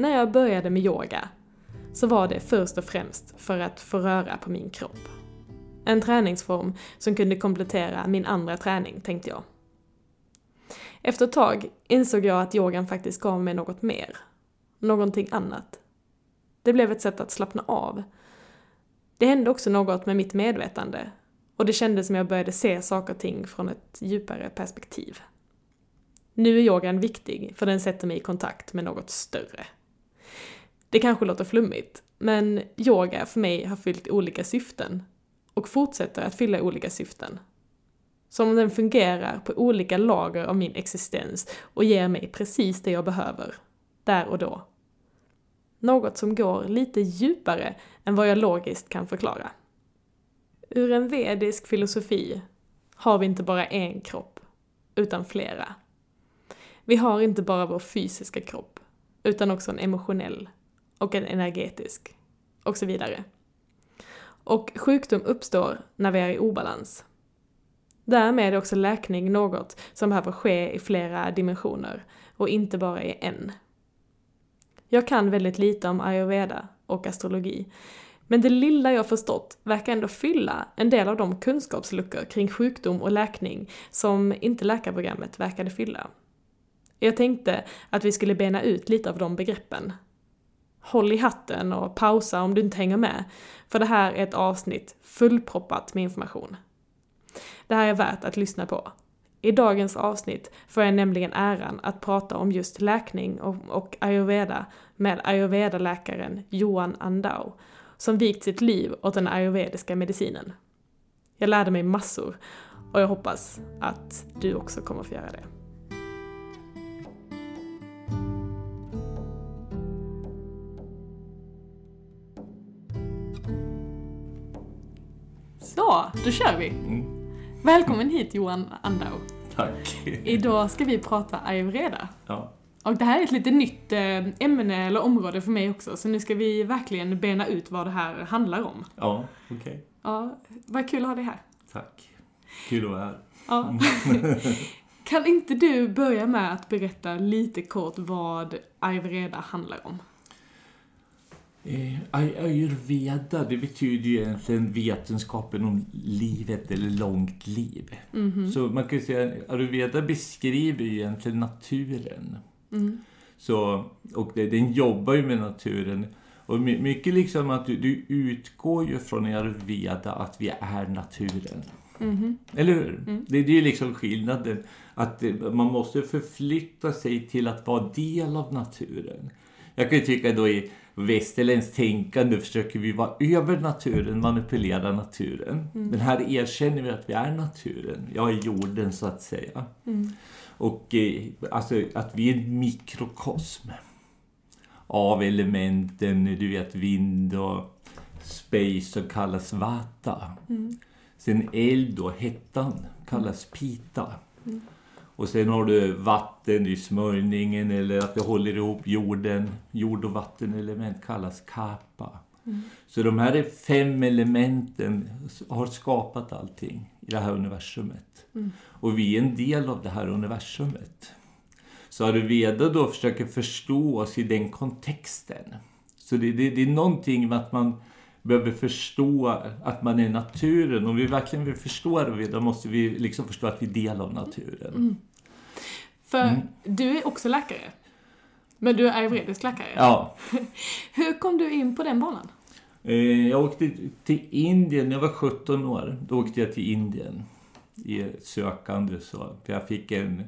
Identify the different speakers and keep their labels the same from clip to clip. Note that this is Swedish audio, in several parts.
Speaker 1: när jag började med yoga så var det först och främst för att få röra på min kropp. En träningsform som kunde komplettera min andra träning, tänkte jag. Efter ett tag insåg jag att yogan faktiskt gav mig något mer. Någonting annat. Det blev ett sätt att slappna av. Det hände också något med mitt medvetande och det kändes som jag började se saker och ting från ett djupare perspektiv. Nu är yogan viktig för den sätter mig i kontakt med något större. Det kanske låter flummigt, men yoga för mig har fyllt olika syften och fortsätter att fylla olika syften. Som om den fungerar på olika lager av min existens och ger mig precis det jag behöver, där och då. Något som går lite djupare än vad jag logiskt kan förklara. Ur en vedisk filosofi har vi inte bara en kropp, utan flera. Vi har inte bara vår fysiska kropp, utan också en emotionell och en energetisk och så vidare. Och sjukdom uppstår när vi är i obalans. Därmed är också läkning något som behöver ske i flera dimensioner och inte bara i en. Jag kan väldigt lite om ayurveda och astrologi, men det lilla jag förstått verkar ändå fylla en del av de kunskapsluckor kring sjukdom och läkning som inte läkarprogrammet verkade fylla. Jag tänkte att vi skulle bena ut lite av de begreppen. Håll i hatten och pausa om du inte hänger med, för det här är ett avsnitt fullproppat med information. Det här är värt att lyssna på. I dagens avsnitt får jag nämligen äran att prata om just läkning och, och ayurveda med ayurveda-läkaren Johan Andau, som vikt sitt liv åt den ayurvediska medicinen. Jag lärde mig massor och jag hoppas att du också kommer få göra det. Så, då kör vi!
Speaker 2: Mm.
Speaker 1: Välkommen hit Johan Andau.
Speaker 2: Tack.
Speaker 1: Idag ska vi prata ayurveda.
Speaker 2: Ja.
Speaker 1: Och det här är ett lite nytt eh, ämne eller område för mig också, så nu ska vi verkligen bena ut vad det här handlar om.
Speaker 2: Ja, okej.
Speaker 1: Ja, vad kul att ha dig här.
Speaker 2: Tack. Kul att vara här.
Speaker 1: Ja. Kan inte du börja med att berätta lite kort vad ayurveda handlar om?
Speaker 2: Eh, ay- ayurveda, det betyder ju egentligen vetenskapen om livet eller långt liv.
Speaker 1: Mhm.
Speaker 2: Så man kan säga att ayurveda beskriver ju egentligen naturen.
Speaker 1: Mm.
Speaker 2: Så, och det, den jobbar ju med naturen. Och my- mycket liksom att du, du utgår ju från i ayurveda att vi är naturen.
Speaker 1: Mhm.
Speaker 2: Eller hur?
Speaker 1: Mm.
Speaker 2: Det, det är ju liksom skillnaden. Att eh, man måste förflytta sig till att vara del av naturen. Jag kan ju tycka då i västerländskt tänkande försöker vi vara över naturen, manipulera naturen. Men här erkänner vi att vi är naturen. Jag är jorden så att säga.
Speaker 1: Mm.
Speaker 2: Och eh, alltså att vi är en mikrokosm av elementen, du vet vind och space som kallas vata.
Speaker 1: Mm.
Speaker 2: Sen eld och hettan kallas pita.
Speaker 1: Mm.
Speaker 2: Och sen har du vatten i smörjningen eller att det håller ihop jorden. Jord och vattenelement kallas kappa.
Speaker 1: Mm.
Speaker 2: Så de här fem elementen har skapat allting i det här universumet.
Speaker 1: Mm.
Speaker 2: Och vi är en del av det här universumet. Så Ayurveda då försöker förstå oss i den kontexten. Så det, det, det är någonting med att man behöver förstå att man är naturen. Om vi verkligen vill förstå Ayurveda måste vi liksom förstå att vi är del av naturen.
Speaker 1: Mm. För
Speaker 2: Mm.
Speaker 1: du är också läkare. Men du är ayurvedisk läkare.
Speaker 2: Ja.
Speaker 1: Hur kom du in på den banan?
Speaker 2: Eh, Jag åkte till Indien när jag var 17 år. Då åkte jag till Indien i sökande. Så, för jag fick en,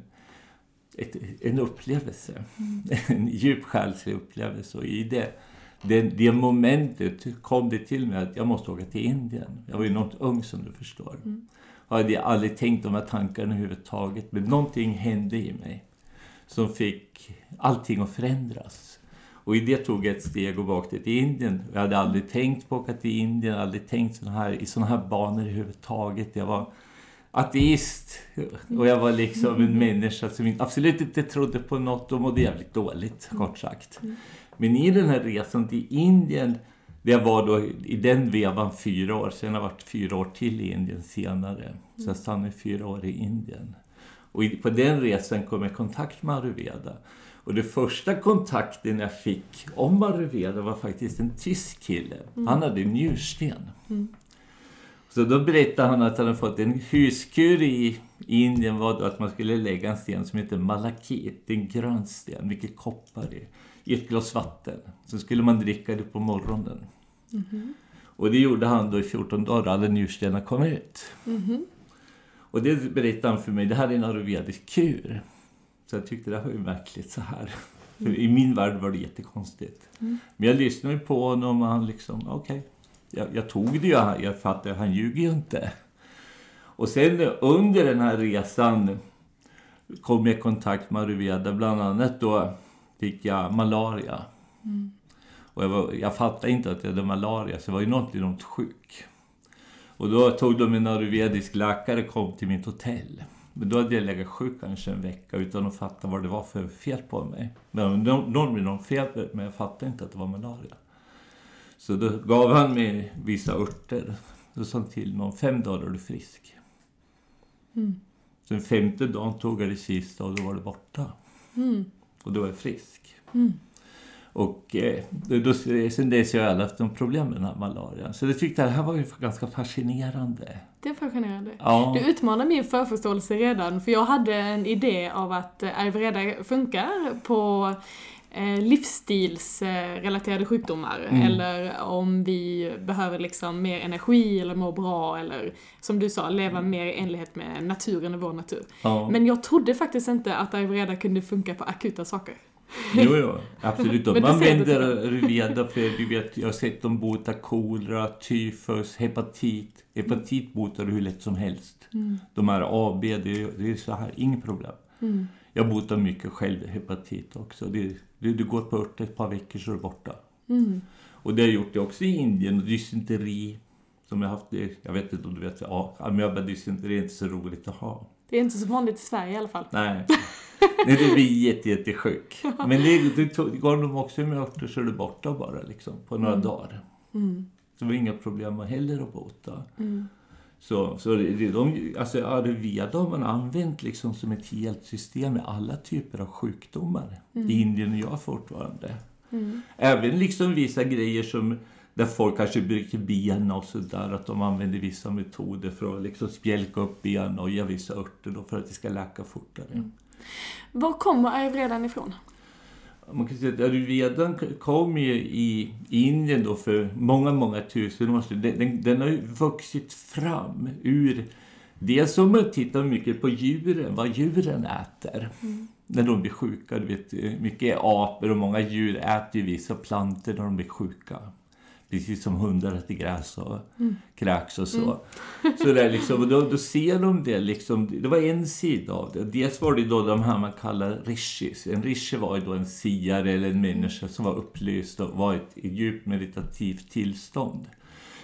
Speaker 2: ett, en upplevelse. En djup själslig upplevelse. Och i det, det, det momentet kom det till mig att jag måste åka till Indien. Jag var ju något ung som du förstår.
Speaker 1: Mm.
Speaker 2: Jag hade aldrig tänkt de här tankarna överhuvudtaget. Men någonting hände i mig. Som fick allting att förändras. Och i det tog jag ett steg och åkte till Indien. Jag hade aldrig tänkt på att åka till Indien, aldrig tänkt såna här, i sådana här banor överhuvudtaget. Jag var ateist och jag var liksom en människa som absolut inte trodde på något och mådde jävligt dåligt, kort sagt. Men i den här resan till Indien, jag var då i den vevan fyra år, sen har jag varit fyra år till i Indien senare. Så jag stannade fyra år i Indien. Och på den resan kom jag i kontakt med Ayurveda. Och det första kontakten jag fick om Ayurveda var faktiskt en tysk kille. Han hade njursten. Så då berättade han att han hade fått en huskur i Indien var då att man skulle lägga en sten som heter malakit. Det en grön sten, mycket koppar i, i ett glas vatten. Så skulle man dricka det på morgonen. Och det gjorde han då i 14 dagar, alla njurstenar kom ut. Och det berättade han för mig, det här är en ayurvedisk kur. Så jag tyckte det här var ju märkligt så här. För I min värld var det jättekonstigt. Men jag lyssnade på honom och han liksom, okej. Jag, jag tog det ju, jag fattade, han ljuger ju inte. Och sen under den här resan kom jag i kontakt med Ayurveda. Bland annat då fick jag malaria. Och jag, var, jag fattade inte att jag hade malaria, så jag var ju något enormt sjuk. Och då tog de en ayurvedisk läkare kom till mitt hotell. Men då hade jag legat sjuk kanske en vecka utan att fatta vad det var för fel på mig. Men någon, någon feber, men jag fattade inte att det var malaria. Så då gav han mig vissa örter. Och sa till mig, om fem dagar är du frisk. Sen femte dagen tog jag det sista och då var det borta. Och då var jag frisk. Och eh, då, sen dess har jag aldrig haft någon problem med den här malarian. Så jag tyckte att det här var ganska fascinerande.
Speaker 1: Det är fascinerande.
Speaker 2: Ja.
Speaker 1: Du utmanar min förförståelse redan, för jag hade en idé av att eh, Ayurveda funkar på livsstilsrelaterade sjukdomar.
Speaker 2: Mm.
Speaker 1: Eller om vi behöver liksom mer energi eller må bra eller som du sa, leva mer i enlighet med naturen och vår natur.
Speaker 2: Ja.
Speaker 1: Men jag trodde faktiskt inte att Ayurveda kunde funka på akuta saker.
Speaker 2: Jo, jo, absolut. Man använder Ayurveda för, du vet, jag har sett dem bota kolera, tyfus, hepatit. Hepatit botar du hur lätt som helst. De här A, B, det, är- det är så här, inget problem. Jag botar mycket själv hepatit också. Det, det, du går på örter ett par veckor så är du borta. Och det har jag gjort det också i Indien. Och dysenteri, som jag haft det, jag vet inte om du vet, ja, amöbadysenteri är inte så roligt att ha.
Speaker 1: Det är inte så vanligt i Sverige i alla fall.
Speaker 2: Nej. Nej, det blir jätte, jättesjuk. Men det, det, tog- gav de också med örter så är du borta bara liksom, på några dagar. Så det var inga problem heller att bota. Så, så det, de, alltså Ayurveda har man använt liksom som ett helt system med alla typer av sjukdomar. I Indien och jag fortfarande. Även liksom vissa grejer som där folk kanske bryter ben och sådär. Att de använder vissa metoder för att liksom spjälka upp ben och ge vissa örter för att det ska läka fortare.
Speaker 1: Var kommer ayurvedan ifrån?
Speaker 2: Man kan säga att ayurvedan kom ju i Indien då för många, många tusen år sedan. Den, den, har ju vuxit fram ur... Dels om man tittar mycket på djuren, vad djuren äter. När de blir sjuka. Du vet, mycket apor och många djur äter ju vissa plantor när de blir sjuka. Precis som hundar äter gräs och kräks och så. så där liksom, och då, då ser de det liksom, det var en sida av det. Dels var det då de här man kallar rishis. En rishi var ju då en siare eller en människa som var upplyst och var i ett djupt meditativt tillstånd.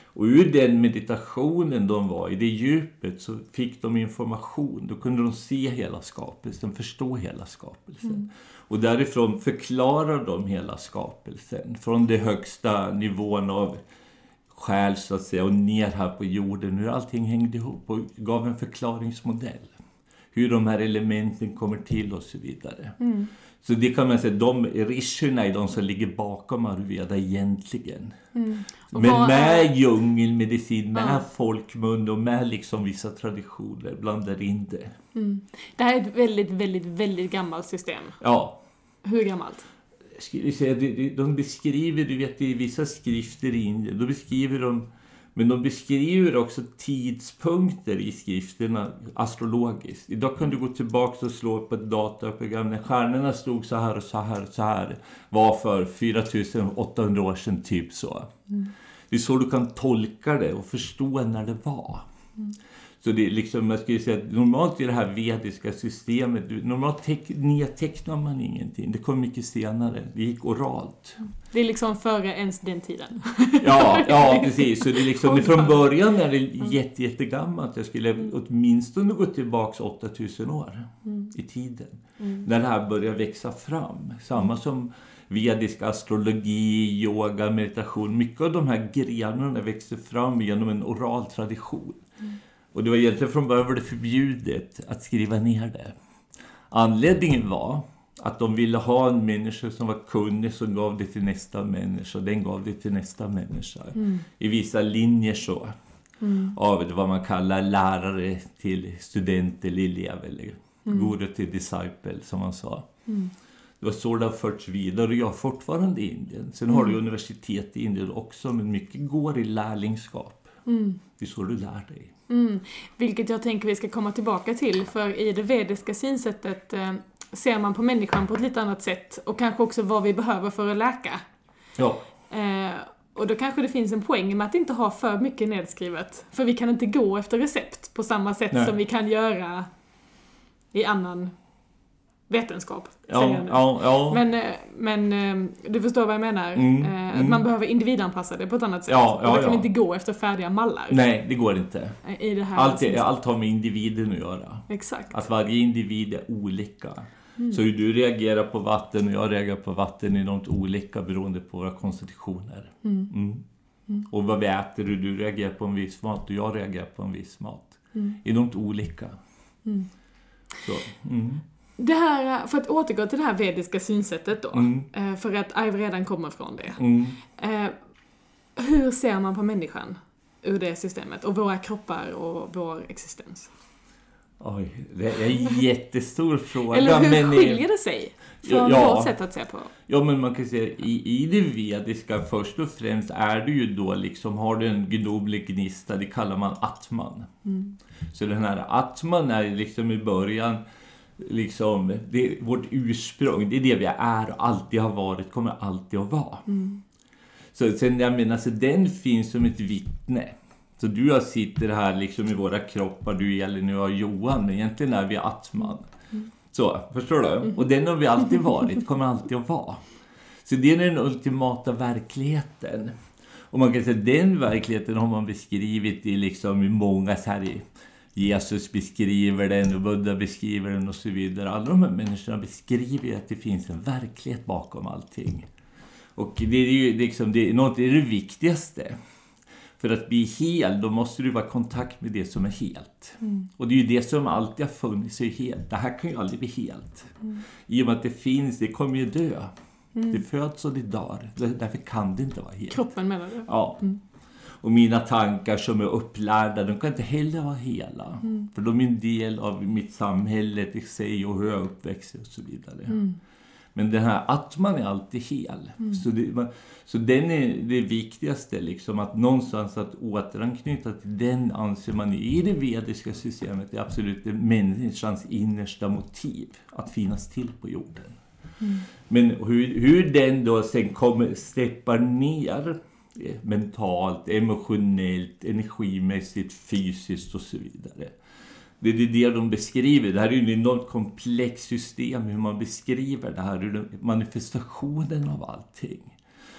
Speaker 2: Och ur den meditationen de var i, det djupet, så fick de information. Då kunde de se hela skapelsen, förstå hela skapelsen. Och därifrån förklarar de hela skapelsen. Från den högsta nivån av själ så att säga och ner här på jorden. Hur allting hängde ihop och gav en förklaringsmodell. Hur de här elementen kommer till och så vidare. Mm. Så det kan man säga, de rishurna är de som ligger bakom Ayurveda egentligen.
Speaker 1: Och
Speaker 2: Men
Speaker 1: vad
Speaker 2: med djungelmedicin, med
Speaker 1: Ja.
Speaker 2: folkmun och med liksom vissa traditioner blandar in det.
Speaker 1: Det här är ett väldigt, väldigt, väldigt gammalt system.
Speaker 2: Ja,
Speaker 1: Hur gammalt?
Speaker 2: jag skulle säga, det- det- de beskriver, du vet i vissa skrifter i Indien, då beskriver de men de beskriver också tidpunkter i skrifterna astrologiskt. Idag kan du gå tillbaka och slå upp ett dataprogram. När stjärnorna stod så här och så här och så här var för 4800 år sedan, typ så. Det är så du kan tolka det och förstå när det var. Så det är liksom, jag skulle säga att normalt i det här vediska systemet, normalt teck, nedtecknar man ingenting. Det kom mycket senare. Det gick oralt.
Speaker 1: Det är liksom före ens den tiden.
Speaker 2: Ja, ja precis. Så det är liksom, från början är det jätte, jättegammalt. Jag skulle åtminstone gå tillbaka 8000 år i tiden. När det här börjar växa fram. Samma som vedisk astrologi, yoga, meditation. Mycket av de här grenarna växer fram genom en oral tradition. Och det var egentligen från början var det förbjudet att skriva ner det. Anledningen var Att de ville ha en människa som var kunnig som gav det till nästa människa den gav det till nästa människa. I vissa linjer så. Av vad man kallar lärare till student eller elev eller guru till disciple som man sa. Det var så det har förts vidare och jag fortfarande i Indien. Sen har du universitet i Indien också men mycket går i lärlingskap. Det är så du lär dig.
Speaker 1: Mm. Vilket jag tänker vi ska komma tillbaka till, för i det vediska synsättet eh, ser man på människan på ett lite annat sätt och kanske också vad vi behöver för att läka.
Speaker 2: Ja,
Speaker 1: Eh, och då kanske det finns en poäng med att inte ha för mycket nedskrivet. För vi kan inte gå efter recept på samma sätt
Speaker 2: Nej.
Speaker 1: som vi kan göra i annan vetenskap. säger
Speaker 2: ja,
Speaker 1: jag nu.
Speaker 2: ja, ja.
Speaker 1: Men, eh, men eh, du förstår vad jag menar?
Speaker 2: Mm,
Speaker 1: Eh, Att
Speaker 2: mm.
Speaker 1: man behöver individanpassa det på ett annat sätt.
Speaker 2: Ja, ja,
Speaker 1: och då kan inte gå efter färdiga mallar.
Speaker 2: Nej, det går inte.
Speaker 1: I det här
Speaker 2: Allt, är, allt har med individen att göra.
Speaker 1: Exakt.
Speaker 2: Att varje individ är olika.
Speaker 1: Mm.
Speaker 2: Så hur du reagerar på vatten och jag reagerar på vatten är något olika beroende på våra konstitutioner. Mm. Och vad vi äter, hur du reagerar på en viss mat och jag reagerar på en viss mat.
Speaker 1: Mm.
Speaker 2: är något olika. Så, mm.
Speaker 1: Det här, för att återgå till det här vediska synsättet då.
Speaker 2: Mm.
Speaker 1: eh, För att Ive redan kommer från det.
Speaker 2: Mm.
Speaker 1: Eh, Hur ser man på människan ur det systemet? Och våra kroppar och vår existens?
Speaker 2: Oj, det är en jättestor fråga.
Speaker 1: Eller hur
Speaker 2: men, eh,
Speaker 1: skiljer det sig från
Speaker 2: Ja.
Speaker 1: vårt sätt att se på?
Speaker 2: Ja, men man kan säga i, i det vediska först och främst är det ju då liksom, har du en gudomlig gnista, det kallar man atman. Så den här atman är liksom i början, liksom, det är vårt ursprung, det är det vi är och alltid har varit, kommer alltid att vara. Så sen, jag menar, så den finns som ett vittne. Så du och jag sitter här liksom i våra kroppar, du Elin och jag Johan, men egentligen är vi atman. Så, förstår du? Och den har vi alltid varit, kommer alltid att vara. Så det är den ultimata verkligheten. Och man kan säga den verkligheten har man beskrivit i liksom i många så här Jesus beskriver den och Buddha beskriver den och så vidare. Alla de här människorna beskriver att det finns en verklighet bakom allting. Och det är ju liksom, det är, något, det är det viktigaste. För att bli hel, då måste du vara i kontakt med det som är helt. Och det är ju det som alltid har funnits, är helt. Det här kan ju aldrig bli helt. I och med att det finns, det kommer ju dö. Det föds och det dör. Därför kan det inte vara helt.
Speaker 1: Kroppen menar du?
Speaker 2: Ja. Och mina tankar som är upplärda, de kan inte heller vara hela. För de är en del av mitt samhälle i sig och hur jag uppväxer och så vidare. Men den här atman är alltid hel. Så, det, man, så den är det viktigaste, liksom, att någonstans att återanknyta till den anser man i det vediska systemet är absolut det människans innersta motiv att finnas till på jorden. Men hur, hur den då sen kommer, steppar ner mentalt, emotionellt, energimässigt, fysiskt och så vidare. Det är det de beskriver. Det här är ju ett enormt komplext system hur man beskriver det här, hur manifestationen av allting.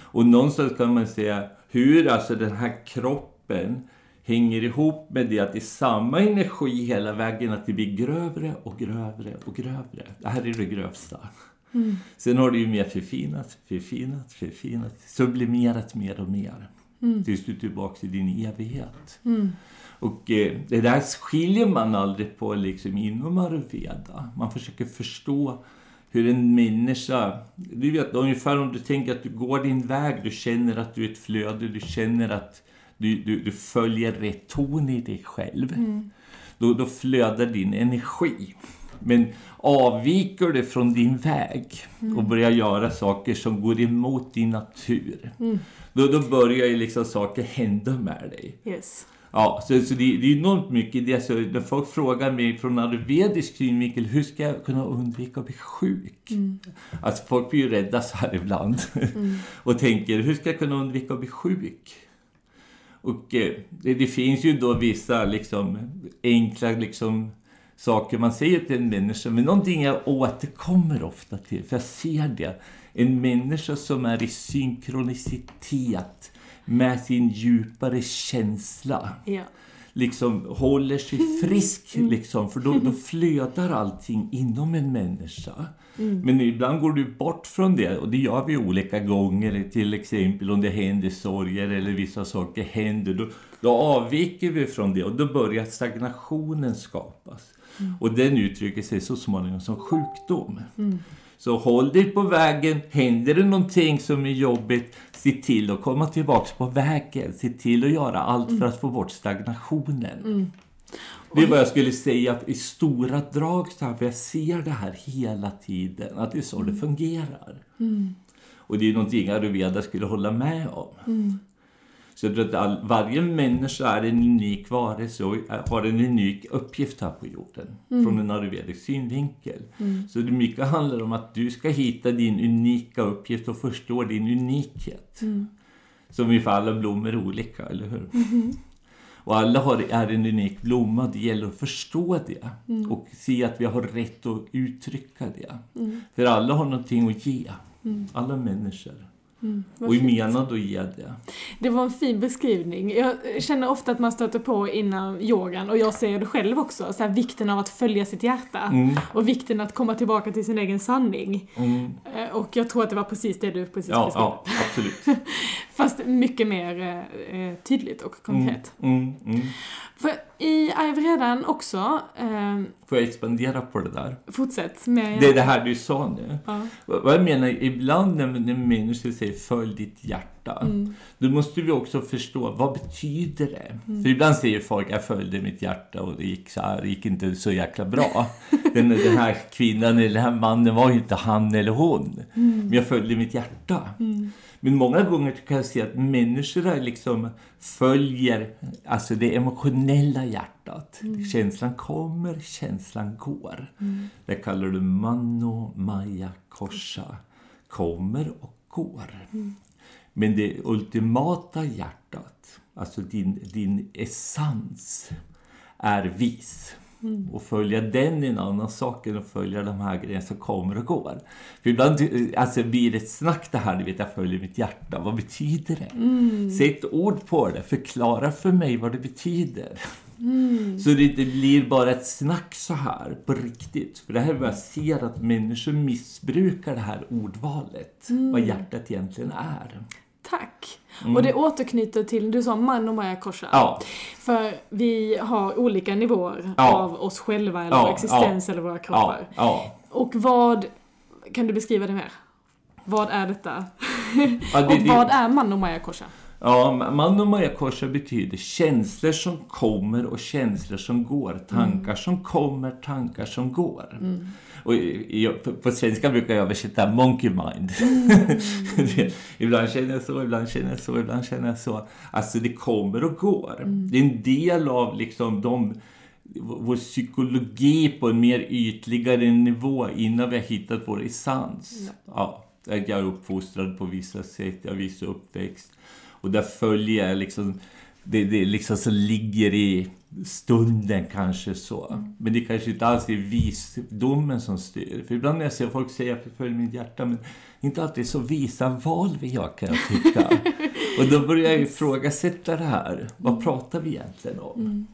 Speaker 2: Och någonstans kan man säga hur alltså den här kroppen hänger ihop med det att det är samma energi hela vägen, att det blir grövre och grövre och grövre. Det här är det grövsta. Sen har det ju mer förfinat, förfinat, förfinat, sublimerat mer och mer. Tills du är tillbaka i din evighet. Och eh, det där skiljer man aldrig på liksom inom Ayurveda. Man försöker förstå hur en människa... Du vet ungefär om du tänker att du går din väg, du känner att du är ett flöde, du känner att du, du, du följer rätt ton i dig själv. Då, då flödar din energi. Men avviker du från din väg och börjar göra saker som går emot din natur, då, då börjar ju liksom saker hända med dig.
Speaker 1: Yes.
Speaker 2: Ja, så, så det, det är enormt mycket det. Så när folk frågar mig från ayurvedisk synvinkel, hur ska jag kunna undvika att bli sjuk? Alltså folk blir ju rädda så här ibland. och tänker, hur ska jag kunna undvika att bli sjuk? Och eh, det, det finns ju då vissa liksom, enkla liksom, saker man säger till en människa. Men någonting jag återkommer ofta till, för jag ser det. En människa som är i synkronicitet med sin djupare känsla.
Speaker 1: Ja.
Speaker 2: Liksom håller sig frisk, liksom, för då, då flödar allting inom en människa. Men ibland går du bort från det och det gör vi olika gånger. Till exempel om det händer sorger eller vissa saker händer. Då, då avviker vi från det och då börjar stagnationen skapas. Och den uttrycker sig så småningom som sjukdom. Så håll dig på vägen. Händer det någonting som är jobbigt, se till att komma tillbaks på vägen. Se till att göra allt för att få bort stagnationen. Det är vad jag skulle säga i stora drag, för jag ser det här hela tiden, att det är så det fungerar. Och det är någonting Ayurveda skulle hålla med om. Så att all, varje människa är en unik varelse och har en unik uppgift här på jorden. Från en ayurvedisk synvinkel. Så det mycket handlar om att du ska hitta din unika uppgift och förstå din unikhet. Som ifall alla blommor är olika, eller hur? Och alla har, är en unik blomma. Det gäller att förstå det. Och se att vi har rätt att uttrycka det. För alla har någonting att ge. Alla människor.
Speaker 1: Vad
Speaker 2: och
Speaker 1: fint.
Speaker 2: menade att ge det.
Speaker 1: Det var en fin beskrivning. Jag känner ofta att man stöter på inom yogan, och jag ser det själv också, så här, vikten av att följa sitt hjärta.
Speaker 2: Mm.
Speaker 1: Och vikten att komma tillbaka till sin egen sanning.
Speaker 2: Mm.
Speaker 1: Eh, Och jag tror att det var precis det du precis
Speaker 2: Ja,
Speaker 1: beskrev.
Speaker 2: ja, absolut.
Speaker 1: Fast mycket mer eh, eh, tydligt och konkret.
Speaker 2: Mm, mm.
Speaker 1: För i ayurvedan också, eh,
Speaker 2: Får jag expandera på det där?
Speaker 1: fortsätt med...
Speaker 2: Det är det här du sa nu.
Speaker 1: Ja.
Speaker 2: Vad jag menar, ibland när, när människor säger följ ditt hjärta,
Speaker 1: Mm.
Speaker 2: då måste vi också förstå vad betyder det? För ibland säger folk jag följde mitt hjärta och det gick så här, det gick inte så jäkla bra. den, den här kvinnan eller den här mannen var ju inte han eller hon. Men jag följde mitt hjärta. Men många gånger kan jag se att människor liksom följer alltså det emotionella hjärtat. Känslan kommer, känslan går. Det kallar du mano maya kosha. Kommer och går. Men det ultimata hjärtat, alltså din, din essens, är vis. Och följa den är en annan sak än att följa de här grejerna som kommer och går. För ibland alltså, blir det ett snack det här, du vet, jag följer mitt hjärta. Vad betyder det? Sätt ord på det, förklara för mig vad det betyder. Så det inte blir bara ett snack så här på riktigt. För det här är vad jag ser att människor missbrukar det här ordvalet. Vad hjärtat egentligen är.
Speaker 1: Tack! Och det återknyter till, du sa man och Maya Kosha.
Speaker 2: Ja,
Speaker 1: För vi har olika nivåer
Speaker 2: Ja.
Speaker 1: av oss själva, eller
Speaker 2: Ja,
Speaker 1: vår existens, eller våra kroppar. Och vad, kan du beskriva det mer? Vad är detta?
Speaker 2: det,
Speaker 1: och vad är man och Maya Kosha?
Speaker 2: Ja, man och betyder känslor som kommer och känslor som går. Tankar som kommer, tankar som går. Och jag, på, svenska brukar jag översätta monkey mind. Det- ibland känner jag så, ibland känner jag så, ibland känner jag så. Alltså det kommer och går. Det är en del av liksom de vår psykologi på en mer ytligare nivå innan vi har hittat vår essens. Ja. jag är uppfostrad på vissa sätt, jag har viss uppväxt. Och där följer jag liksom, det, det liksom som ligger i stunden kanske så. Men det kanske inte alls är visdomen som styr. För ibland när jag ser folk säga att jag följer mitt hjärta, men inte alltid så visa val vi har kan jag tycka. Och då börjar jag ifrågasätta det här. Vad pratar vi egentligen om?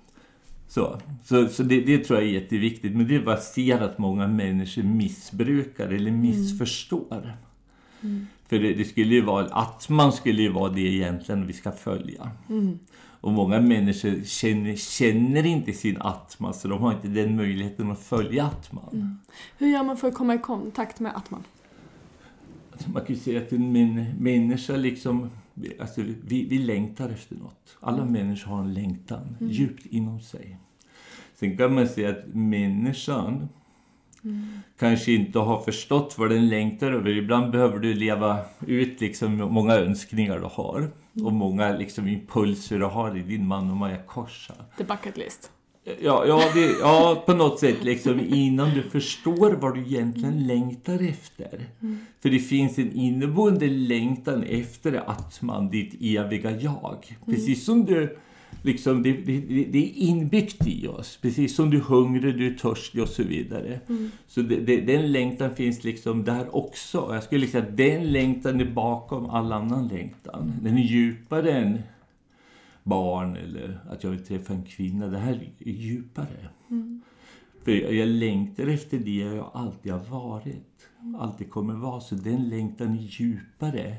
Speaker 2: Så, så, så det, det tror jag är jätteviktigt. Men det är bara att se att många människor missbrukar eller missförstår. För det, det skulle ju vara, att man skulle ju vara det egentligen vi ska följa. Och många människor känner, känner inte sin atma, så de har inte den möjligheten att följa atman.
Speaker 1: Hur gör man för att komma i kontakt med Atman?
Speaker 2: Man kan ju säga att en män, människa liksom, alltså vi, vi längtar efter något. Alla människor har en längtan djupt inom sig. Sen kan man säga att människan kanske inte har förstått vad den längtar över. Ibland behöver du leva ut liksom många önskningar du har. Och många liksom impulser du har i din man och Maja Korsa.
Speaker 1: The bucket list.
Speaker 2: Ja, ja, det, ja, på något sätt liksom innan du förstår vad du egentligen längtar efter. För det finns en inneboende längtan efter Atman, ditt eviga jag. Precis som du, liksom, det, det, det är inbyggt i oss. Precis som du är hungrig, du är törstig och så vidare. Så det, den längtan finns liksom där också. Jag skulle säga att den längtan är bakom all annan längtan. Den är djupare än barn eller att jag vill träffa en kvinna. Det här är djupare. För jag, jag längtar efter det jag alltid har varit. Alltid kommer vara. Så den längtan är djupare.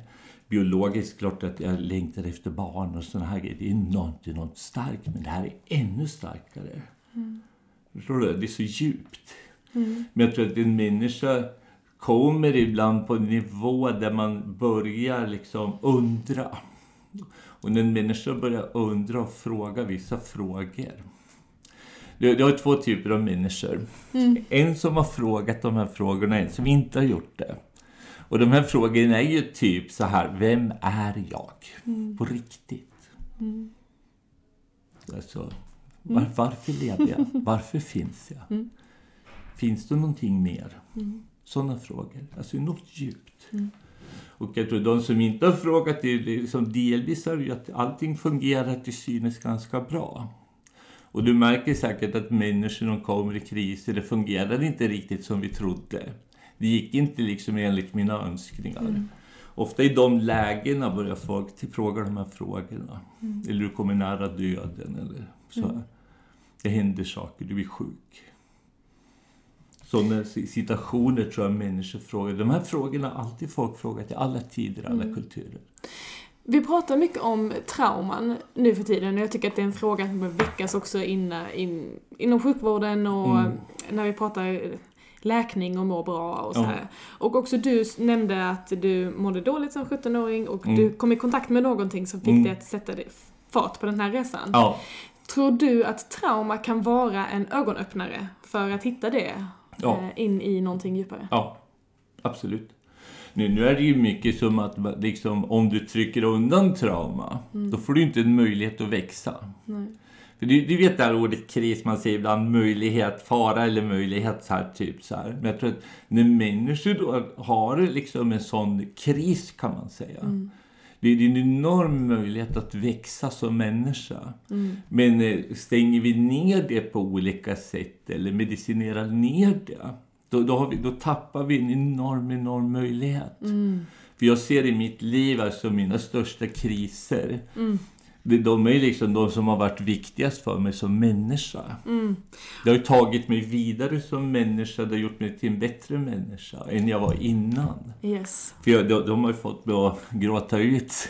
Speaker 2: Biologiskt klart att jag längtar efter barn och sådana här grejer. Det är något, något starkt. Men det här är ännu starkare. Förstår du? Det är så djupt. Men jag tror att en människa kommer ibland på en nivå där man börjar liksom undra. Och när en människa börjar undra och fråga vissa frågor. Det, är två typer av människor. En som har frågat de här frågorna, en som inte har gjort det. Och de här frågorna är ju typ så här, vem är jag? På riktigt. Alltså, var, varför lever jag? Varför finns jag? Finns det någonting mer? Sådana frågor. Alltså något djupt. Och jag tror de som inte har frågat, det liksom delvis det ju att allting fungerar till synes ganska bra. Och du märker säkert att människor som kommer i kriser, det fungerar inte riktigt som vi trodde. Det gick inte liksom enligt mina önskningar. Ofta i de lägena börjar folk fråga de här frågorna. Eller du kommer nära döden eller så här. Det händer saker, du blir sjuk. Sådana situationer tror jag människor frågar. De här frågorna har alltid folk frågat i alla tider, alla kulturer.
Speaker 1: Vi pratar mycket om trauman nu för tiden och jag tycker att det är en fråga som bör väckas också in, in, inom sjukvården och
Speaker 2: Mm.
Speaker 1: när vi pratar läkning och må bra och så här. Och också du nämnde att du mådde dåligt som 17-åring och
Speaker 2: Mm.
Speaker 1: du kom i kontakt med någonting som fick
Speaker 2: Mm.
Speaker 1: dig att sätta fart på den här resan.
Speaker 2: Ja,
Speaker 1: Tror du att trauma kan vara en ögonöppnare för att hitta det
Speaker 2: Ja.
Speaker 1: eh, in i någonting djupare?
Speaker 2: ja absolut. Nu, nu är det ju mycket som att liksom, om du trycker undan trauma, då får du inte en möjlighet att växa.
Speaker 1: Nej.
Speaker 2: Du, du vet det här ordet kris, man säger ibland möjlighet, fara eller möjlighet så här, typ så här. Men jag tror att när människor då har liksom en sån kris kan man säga. Det är en enorm möjlighet att växa som människa. Men eh, stänger vi ner det på olika sätt eller medicinerar ner det, då, då, vi, då tappar vi en enorm, enorm möjlighet. För jag ser i mitt liv, alltså mina största kriser, det, de är liksom de som har varit viktigast för mig som människa. Det har tagit mig vidare som människa, det har gjort mig till en bättre människa än jag var innan.
Speaker 1: Yes.
Speaker 2: För jag, de, de har fått mig att gråta ut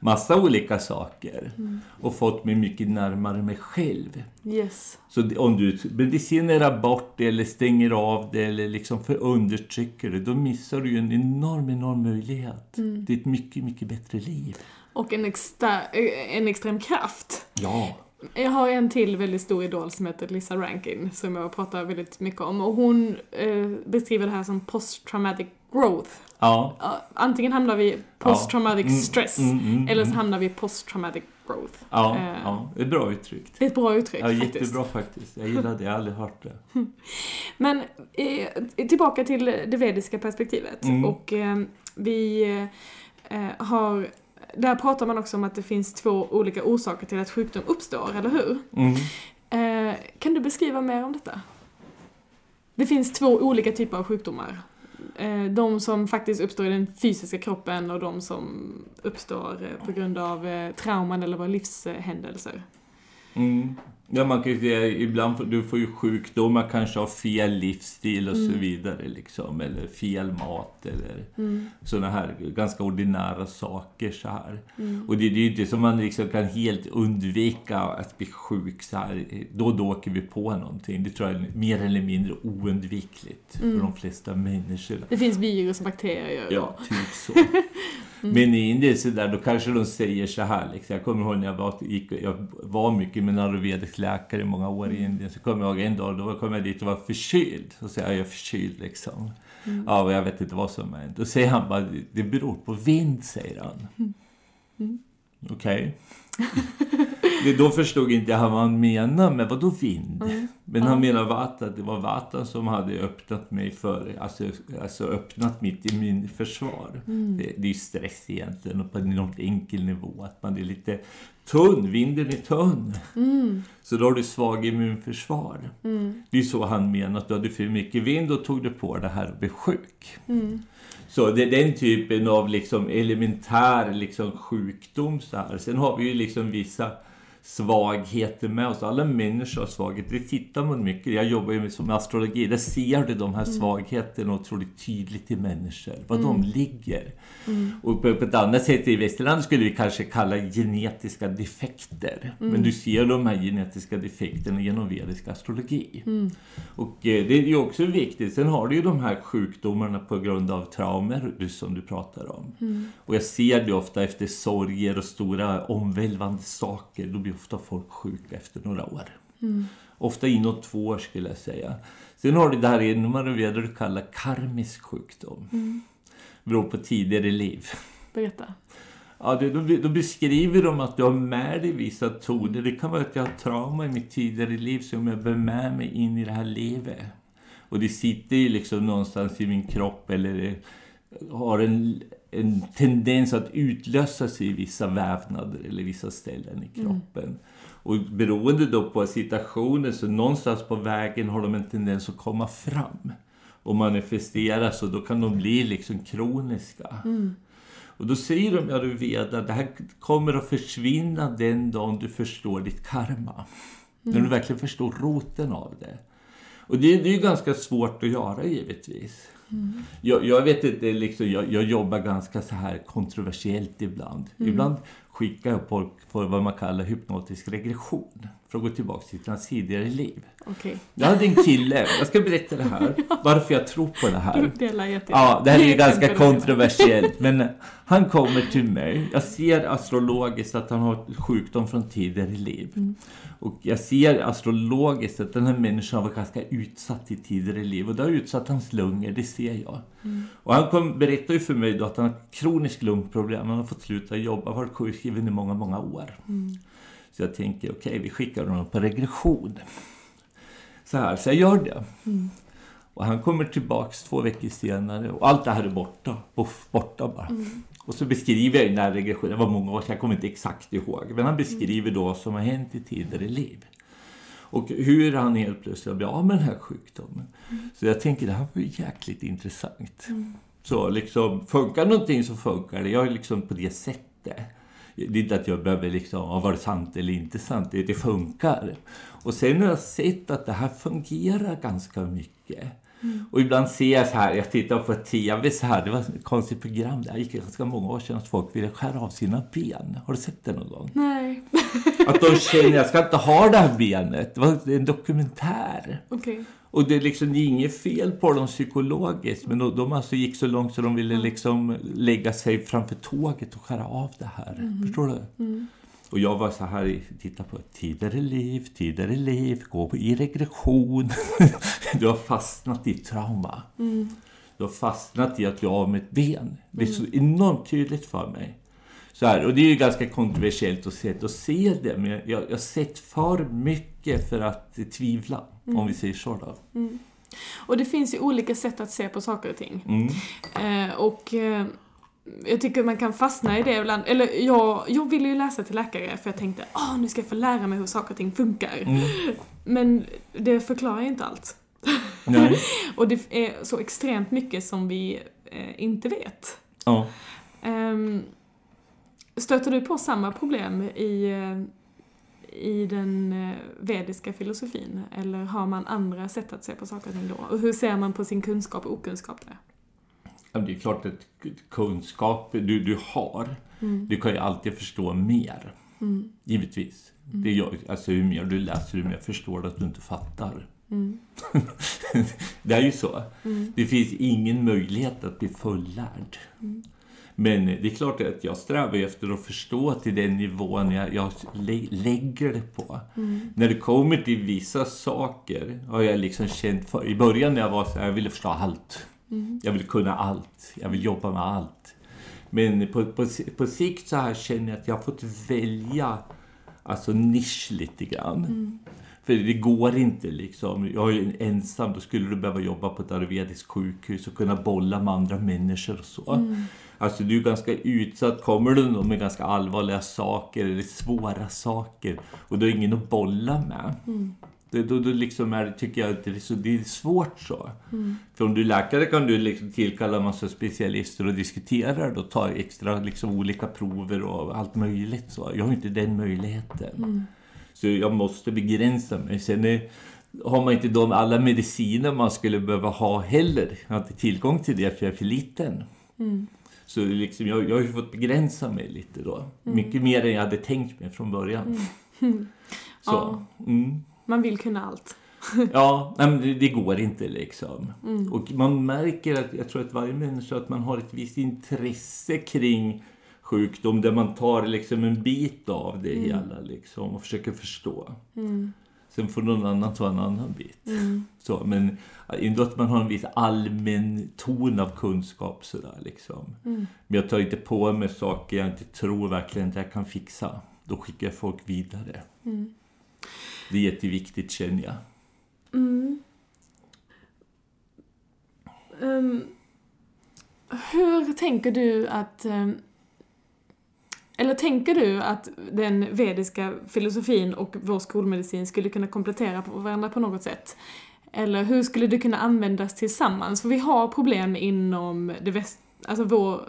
Speaker 2: massa olika saker och fått mig mycket närmare mig själv.
Speaker 1: Yes.
Speaker 2: Så om du medicinerar bort det eller stänger av det eller liksom för undertrycker det, då missar du en enorm, enorm möjlighet. Det är ett mycket, mycket bättre liv.
Speaker 1: Och en, extra, eh, en extrem kraft.
Speaker 2: Ja.
Speaker 1: Jag har en till väldigt stor idol som heter Lisa Rankin som jag pratar väldigt mycket om och hon eh, beskriver det här som post-traumatic growth.
Speaker 2: Ja.
Speaker 1: Ja, antingen hamnar vi post-traumatic
Speaker 2: Mm,
Speaker 1: stress
Speaker 2: mm, mm,
Speaker 1: eller så
Speaker 2: mm.
Speaker 1: hamnar vi post-traumatic growth.
Speaker 2: Ja,
Speaker 1: Eh,
Speaker 2: ja, det är bra uttryckt.
Speaker 1: Det är ett bra uttryck
Speaker 2: Ja,
Speaker 1: faktiskt.
Speaker 2: jättebra faktiskt. Jag gillar det, jag har aldrig hört det.
Speaker 1: Men eh, tillbaka till det vediska perspektivet.
Speaker 2: Mm.
Speaker 1: Och eh, vi eh, har... Där pratar man också om att det finns två olika orsaker till att sjukdom uppstår, eller hur?
Speaker 2: Mm.
Speaker 1: Eh, kan du beskriva mer om detta? Det finns två olika typer av sjukdomar. Eh, de som faktiskt uppstår i den fysiska kroppen och de som uppstår eh, på grund av eh, trauman eller våra livshändelser.
Speaker 2: Mm. Ja, man kan ju säga ibland du får ju sjukdomar, kanske av fel livsstil och
Speaker 1: Mm.
Speaker 2: så vidare. Liksom, eller fel mat eller
Speaker 1: Mm.
Speaker 2: sådana här ganska ordinära saker. så här.
Speaker 1: Mm.
Speaker 2: Och det, det är ju inte som man liksom kan helt undvika att bli sjuk så här. Då och då åker vi på någonting. Det tror jag är mer eller mindre oundvikligt
Speaker 1: Mm.
Speaker 2: för de flesta människor.
Speaker 1: Det finns virus och bakterier.
Speaker 2: Ja, typ så. Men i Indien så där, då kanske de säger så här. Liksom. Jag kommer ihåg när jag var, gick, jag var mycket med en ayurvedisk läkare i många år i Indien. Så kommer jag ihåg en dag, då kom jag dit och var förkyld. Så säger jag, jag är förkyld liksom. Ja, och jag vet inte vad som är. Då säger han bara, det beror på vind, säger han. Okej. Det- Då förstod inte jag vad han menade med vadå vind? Men han menar Vata, det var Vata som hade öppnat mig för, alltså, alltså öppnat mitt immunförsvar. Det, det är stress egentligen och på enormt enkel nivå, att man är lite tunn, vinden är tunn. Så då har du svag immunförsvar. Det är så han menar, att du hade för mycket vind och tog du på det här och blev sjuk. Så det är den typen av liksom elementär liksom sjukdom. Så här. Sen har vi ju liksom vissa svagheter med oss. Alla människor har svagheter. Det tittar man mycket Jag jobbar ju med, som astrologi. Där ser du de här mm. svagheterna otroligt tydligt i människor. Var mm. de ligger. Mm. Och på, på ett annat sätt i västerlandet skulle vi kanske kalla genetiska defekter. Mm. Men du ser de här genetiska defekterna genom vedisk astrologi. Mm. Och eh, det är ju också viktigt. Sen har du ju de här sjukdomarna på grund av traumer som du pratar om. Mm. Och jag ser det ofta efter sorger och stora omvälvande saker. Då blir ofta folk sjuka efter några år. Mm. Ofta inom två år skulle jag säga. Sen har du det här inom ayurveda du kallar karmisk sjukdom. Mm. Beror på tidigare liv.
Speaker 1: Berätta.
Speaker 2: Ja, det, då, då, beskriver de att du har med dig vissa toner. Det kan vara att jag har trauma i mitt tidigare liv som jag bär med mig in i det här livet. Och det sitter ju liksom någonstans i min kropp eller har en, en tendens att utlösa sig i vissa vävnader eller vissa ställen i mm. kroppen. Mm. Och beroende då på situationen så någonstans på vägen har de en tendens att komma fram och manifesteras och då kan de bli liksom kroniska. Mm. Och då säger de, vet, att det här kommer att försvinna den dagen du förstår ditt karma. Mm. När du verkligen förstår roten av det. Och det, det är ju ganska svårt att göra givetvis. Mm. Jag, jag, vet inte, liksom, jag, jag, jobbar ganska så här kontroversiellt ibland. Mm. Ibland skickar jag folk för vad man kallar hypnotisk regression. För att gå tillbaka till sina tidigare liv.
Speaker 1: Okay.
Speaker 2: Jag hade en kille, jag ska berätta det här, varför jag tror på det här.
Speaker 1: Det
Speaker 2: ja, det här är ju ganska kontroversiellt. Men han kommer till mig, jag ser astrologiskt att han har sjukdom från tidigare liv. Mm. Och jag ser astrologiskt att den här människan var ganska utsatt i tidigare liv. Och det har utsatt hans lungor, det ser jag. Mm. Och han kom, berättade ju för mig då att han har kroniskt lungproblem. Han har fått sluta jobba, varit sjukskriven i många, många år. Mm. Så jag tänker, okej, okay, vi skickar honom på regression. Så här, så jag gör det. Mm. Och han kommer tillbaks två veckor senare och allt det här är borta. Puff, borta bara. Mm. Och så beskriver jag den här regressionen, det var många år sedan, jag kommer inte exakt ihåg. Men han beskriver då vad som har hänt i tidigare liv. Och hur han helt plötsligt blir av med den här sjukdomen. Mm. Så jag tänker det här var jäkligt intressant. Mm. Så liksom, funkar någonting så funkar det. Jag är liksom på det sättet. Det är inte att jag behöver liksom, ha varit sant eller inte sant. Det, det funkar. Och sen har jag sett att det här fungerar ganska mycket. Mm. Och ibland ser jag så här, jag tittar på tv så här, det var ett konstigt program, det gick ganska många år sedan att folk ville skära av sina ben. Har du sett det någon gång?
Speaker 1: Nej.
Speaker 2: Att de känner, jag ska inte ha det här benet. Det var en dokumentär.
Speaker 1: Okay.
Speaker 2: Och det är liksom inget fel på dem psykologiskt, men de, de alltså gick så långt så de ville liksom lägga sig framför tåget och skära av det här. Mm. Förstår du? Mm. Och jag var så här, titta på tidigare liv, tidigare liv, gå i regression. du har fastnat i trauma. Mm. Du har fastnat i att jag av med ett ben. Det är så mm. enormt tydligt för mig. Så här, och det är ju ganska kontroversiellt att se, att se det, men jag, jag har sett för mycket för att tvivla, mm. om vi säger så. Då.
Speaker 1: Mm. Och det finns ju olika sätt att se på saker och ting. Mm. Eh, och... Eh, jag tycker man kan fastna i det ibland. Eller jag, jag ville ju läsa till läkare för jag tänkte åh nu ska jag få lära mig hur saker och ting funkar. Mm. Men det förklarar ju inte allt. och det är så extremt mycket som vi eh, inte vet.
Speaker 2: Ja.
Speaker 1: Um, stöter du på samma problem i, eh, i den eh, vediska filosofin? Eller har man andra sätt att se på saker och ting då? Och hur ser man på sin kunskap och okunskap där?
Speaker 2: det är klart att kunskap du, du har, mm. du kan ju alltid förstå mer. Mm. Givetvis. Mm. Det är, alltså, hur mer du läser, hur mer förstår du att du inte fattar. Mm. det är ju så. Mm. Det finns ingen möjlighet att bli fullärd. Men det är klart att jag strävar efter att förstå till den nivån jag, jag lä lägger det på. Mm. När det kommer till vissa saker har jag liksom känt, för, i början när jag var så här, jag ville förstå allt. Mm. Jag vill kunna allt. Jag vill jobba med allt. Men på, på, på sikt så här känner jag att jag har fått välja alltså nisch lite grann. Mm. För det går inte liksom. Jag är ensam, då skulle du behöva jobba på ett ayurvediskt sjukhus och kunna bolla med andra människor och så. Mm. Alltså du är ganska utsatt. Kommer du med ganska allvarliga saker eller svåra saker och du har ingen att bolla med. Mm Det, då, då liksom är, tycker jag att det är, så, det är svårt så.
Speaker 1: Mm.
Speaker 2: För om du är läkare kan du liksom tillkalla en massa specialister och diskutera och ta extra liksom, olika prover och allt möjligt. Så. Jag har inte den möjligheten.
Speaker 1: Mm.
Speaker 2: Så jag måste begränsa mig. Sen är, har man inte de alla mediciner man skulle behöva ha heller. Jag har inte tillgång till det för jag är för liten.
Speaker 1: Mm.
Speaker 2: Så liksom, jag, jag har ju fått begränsa mig lite då. Mycket mer än jag hade tänkt mig från början.
Speaker 1: Mm.
Speaker 2: Så,
Speaker 1: Ja.
Speaker 2: mm.
Speaker 1: Man vill kunna allt.
Speaker 2: Ja, men det, det går inte liksom.
Speaker 1: Mm.
Speaker 2: Och man märker att, jag tror att varje människa, att man har ett visst intresse kring sjukdom där man tar liksom en bit av det hela liksom och försöker förstå.
Speaker 1: Mm.
Speaker 2: Sen får någon annan ta en annan bit.
Speaker 1: Mm.
Speaker 2: Så, men ändå att man har en viss allmän ton av kunskap sådär liksom.
Speaker 1: Mm.
Speaker 2: Men jag tar inte på mig saker jag inte tror verkligen att jag kan fixa. Då skickar jag folk vidare.
Speaker 1: Mm.
Speaker 2: Det är jätteviktigt känner jag.
Speaker 1: Mm. Ehm, hur tänker du att... ehm, eller tänker du att den vediska filosofin och vår skolmedicin skulle kunna komplettera på varandra på något sätt? Eller hur skulle det kunna användas tillsammans? För vi har problem inom det väst... Alltså vår...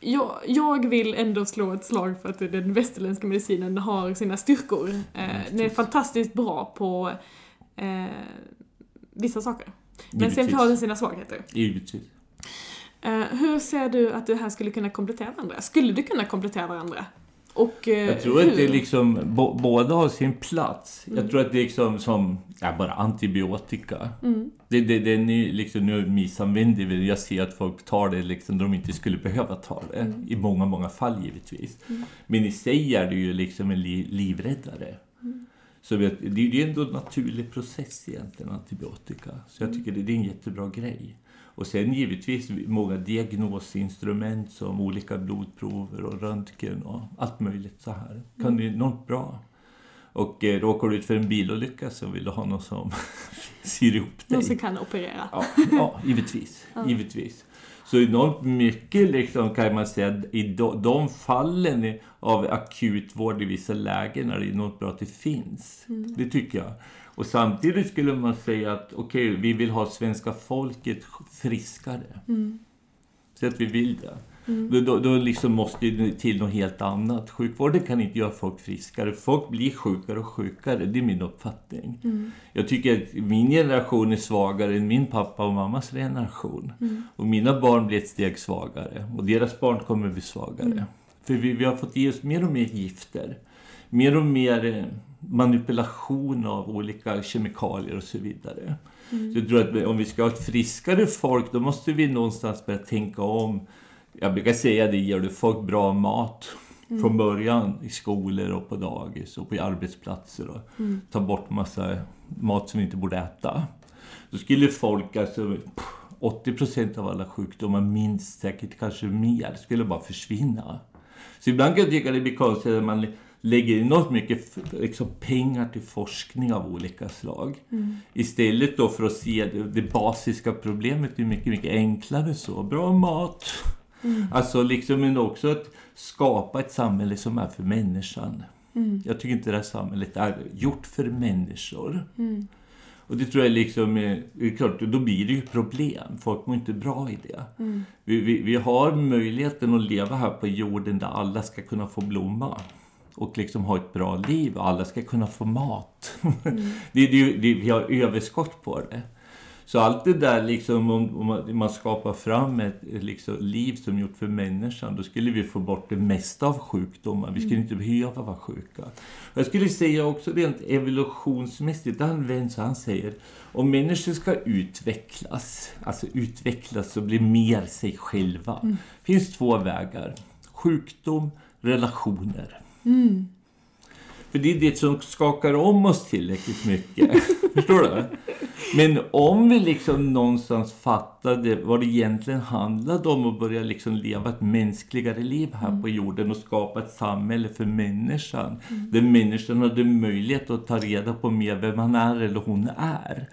Speaker 1: Jag, jag vill ändå slå ett slag för att den västerländska medicinen har sina styrkor. Eh, den är fantastiskt bra på eh, vissa saker. Men sen har den sina svagheter.
Speaker 2: Givetvis.
Speaker 1: Eh, hur ser du att det här skulle kunna komplettera varandra? Skulle det kunna komplettera varandra? Och eh,
Speaker 2: Jag tror
Speaker 1: hur?
Speaker 2: att det liksom, båda har sin plats.
Speaker 1: Mm.
Speaker 2: Jag tror att det är liksom som, ja, bara antibiotika.
Speaker 1: Mm.
Speaker 2: Det, det, den är liksom, nu missanvänder vi det. Jag ser att folk tar det liksom de inte skulle behöva ta det.
Speaker 1: Mm.
Speaker 2: I många, många fall givetvis. Men i sig är det ju liksom en li, livräddare.
Speaker 1: Mm.
Speaker 2: Så det, det är ändå en naturlig process egentligen, antibiotika. Så jag tycker det, det är en jättebra grej. Och sen givetvis många diagnosinstrument som olika blodprover och röntgen och allt möjligt så här. Kan det enormt bra. Och eh, råkar du ut för en bilolycka så vill du ha någon som syr ihop dig.
Speaker 1: Någon som kan operera.
Speaker 2: Ja, ja givetvis. givetvis. Så enormt mycket liksom, kan man säga, i de, de fallen av akutvård i vissa lägen är det enormt bra att det finns. Det tycker jag. Och samtidigt skulle man säga att okej, vi vill ha svenska folket friskare.
Speaker 1: Mm.
Speaker 2: Så att vi vill det. Då, då, då liksom måste det till något helt annat. Sjukvården kan inte göra folk friskare. Folk blir sjukare och sjukare. Det är min uppfattning.
Speaker 1: Mm.
Speaker 2: Jag tycker att min generation är svagare än min pappa och mammas generation. Och mina barn blir ett steg svagare. Och deras barn kommer bli svagare. För vi, vi har fått i oss mer och mer gifter. Mer och mer eh, manipulation av olika kemikalier och så vidare. Så jag tror att om vi ska ha ett friskare folk då måste vi någonstans börja tänka om. Jag brukar säga det, ger du folk bra mat från början i skolor och på dagis och på arbetsplatser och ta bort massa mat som vi inte borde äta. Då skulle folk, alltså pff, 80% av alla sjukdomar, minst säkert kanske mer, skulle bara försvinna. Så ibland kan jag tycka det blir konstigt att man lägger enormt mycket liksom, pengar till forskning av olika slag. Istället då för att se det, det basiska problemet är mycket, mycket enklare så. Bra mat. Alltså liksom men också att skapa ett samhälle som är för människan. Jag tycker inte det här samhället är gjort för människor. Och det tror jag liksom är, det är klart, då blir det ju problem. Folk mår inte bra i det. Vi, vi, vi har möjligheten att leva här på jorden där alla ska kunna få blomma. Och liksom ha ett bra liv och alla ska kunna få mat. det, det, det, vi har överskott på det. Så allt det där liksom, om, om man- skapar fram ett, liksom, liv som gjort för människan, då skulle vi få bort det mesta av sjukdomar. Vi skulle inte behöva vara sjuka. Jag skulle säga också rent evolutionsmässigt, han vän han säger, om människor ska utvecklas, alltså utvecklas och bli mer sig själva, finns två vägar. Sjukdom, relationer.
Speaker 1: Mm.
Speaker 2: För det är det som skakar om oss tillräckligt mycket. Förstår du? Men om vi liksom någonstans fattade vad det egentligen handlade om och börja liksom leva ett mänskligare liv här på jorden och skapa ett samhälle för människan. Där människan hade möjlighet att ta reda på mer vem han är eller hon är.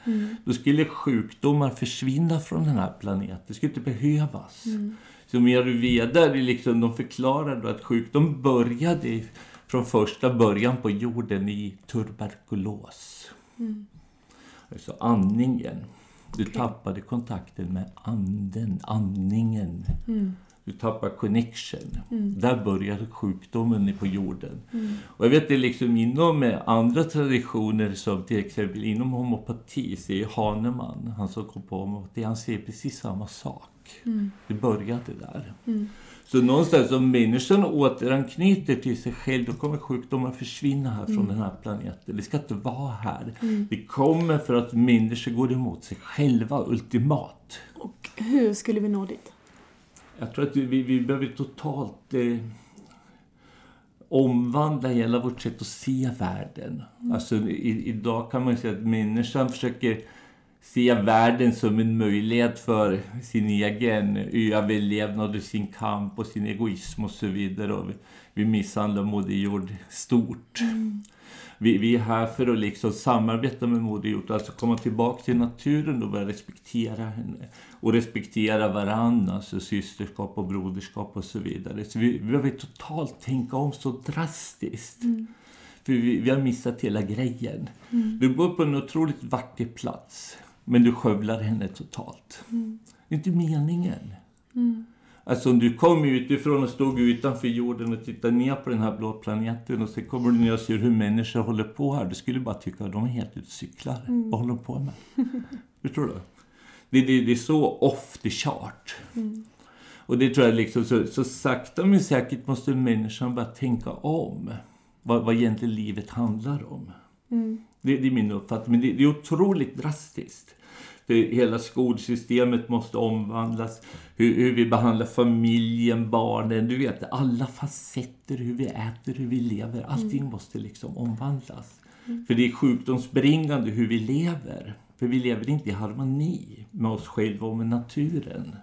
Speaker 2: Då skulle sjukdomar försvinna från den här planeten. Det skulle inte behövas. Som i är liksom, de förklarar att sjukdom började från första början på jorden i tuberkulos. Alltså andningen. Du tappade kontakten med anden, andningen. Du tappar connection. Där började sjukdomen på jorden. Och jag vet det liksom inom andra traditioner som till exempel inom homopati säger Hahnemann, han som kom på homopati, han säger precis samma sak. Det började där. Så någonstans om människan återanknyter till sig själv då kommer sjukdomar försvinna här från den här planeten. Det ska inte vara här. Det kommer för att människor går emot sig själva ultimat.
Speaker 1: Och hur skulle vi nå dit?
Speaker 2: Jag tror att vi, vi behöver totalt eh, omvandla hela vårt sätt att se världen. Alltså i, idag kan man säga att människan försöker se världen som en möjlighet för sin egen överlevnad och sin kamp och sin egoism och så vidare. Och vi, misshandlar Moder Jord stort. Vi, vi är här för att liksom samarbeta med Moder Jord, alltså komma tillbaka till naturen och börja respektera henne. Och respektera varandra, alltså systerskap och broderskap och så vidare. Så vi, vi behöver totalt tänka om så drastiskt. För vi, vi har missat hela grejen. Du bor på en otroligt vacker plats, men du skövlar henne totalt. Det är inte meningen. Alltså om du kom utifrån och stod utanför jorden och tittade ner på den här blå planeten och sen kommer du ner och ser hur människor håller på här. Du skulle bara tycka att de är helt ute och cyklar. Vad håller de på med? Förstår du? Det, det, det är så off the chart. Och det tror jag liksom, så, så sakta men säkert måste människan börja tänka om. Vad, vad egentligen livet handlar om. Det, det är min uppfattning. Men det, det är otroligt drastiskt. För hela skolsystemet måste omvandlas. Hur, hur vi behandlar familjen, barnen. Du vet, alla facetter. Hur vi äter, hur vi lever. Allting måste liksom omvandlas. För det är sjukdomsbringande hur vi lever. För vi lever inte i harmoni med oss själva och med naturen.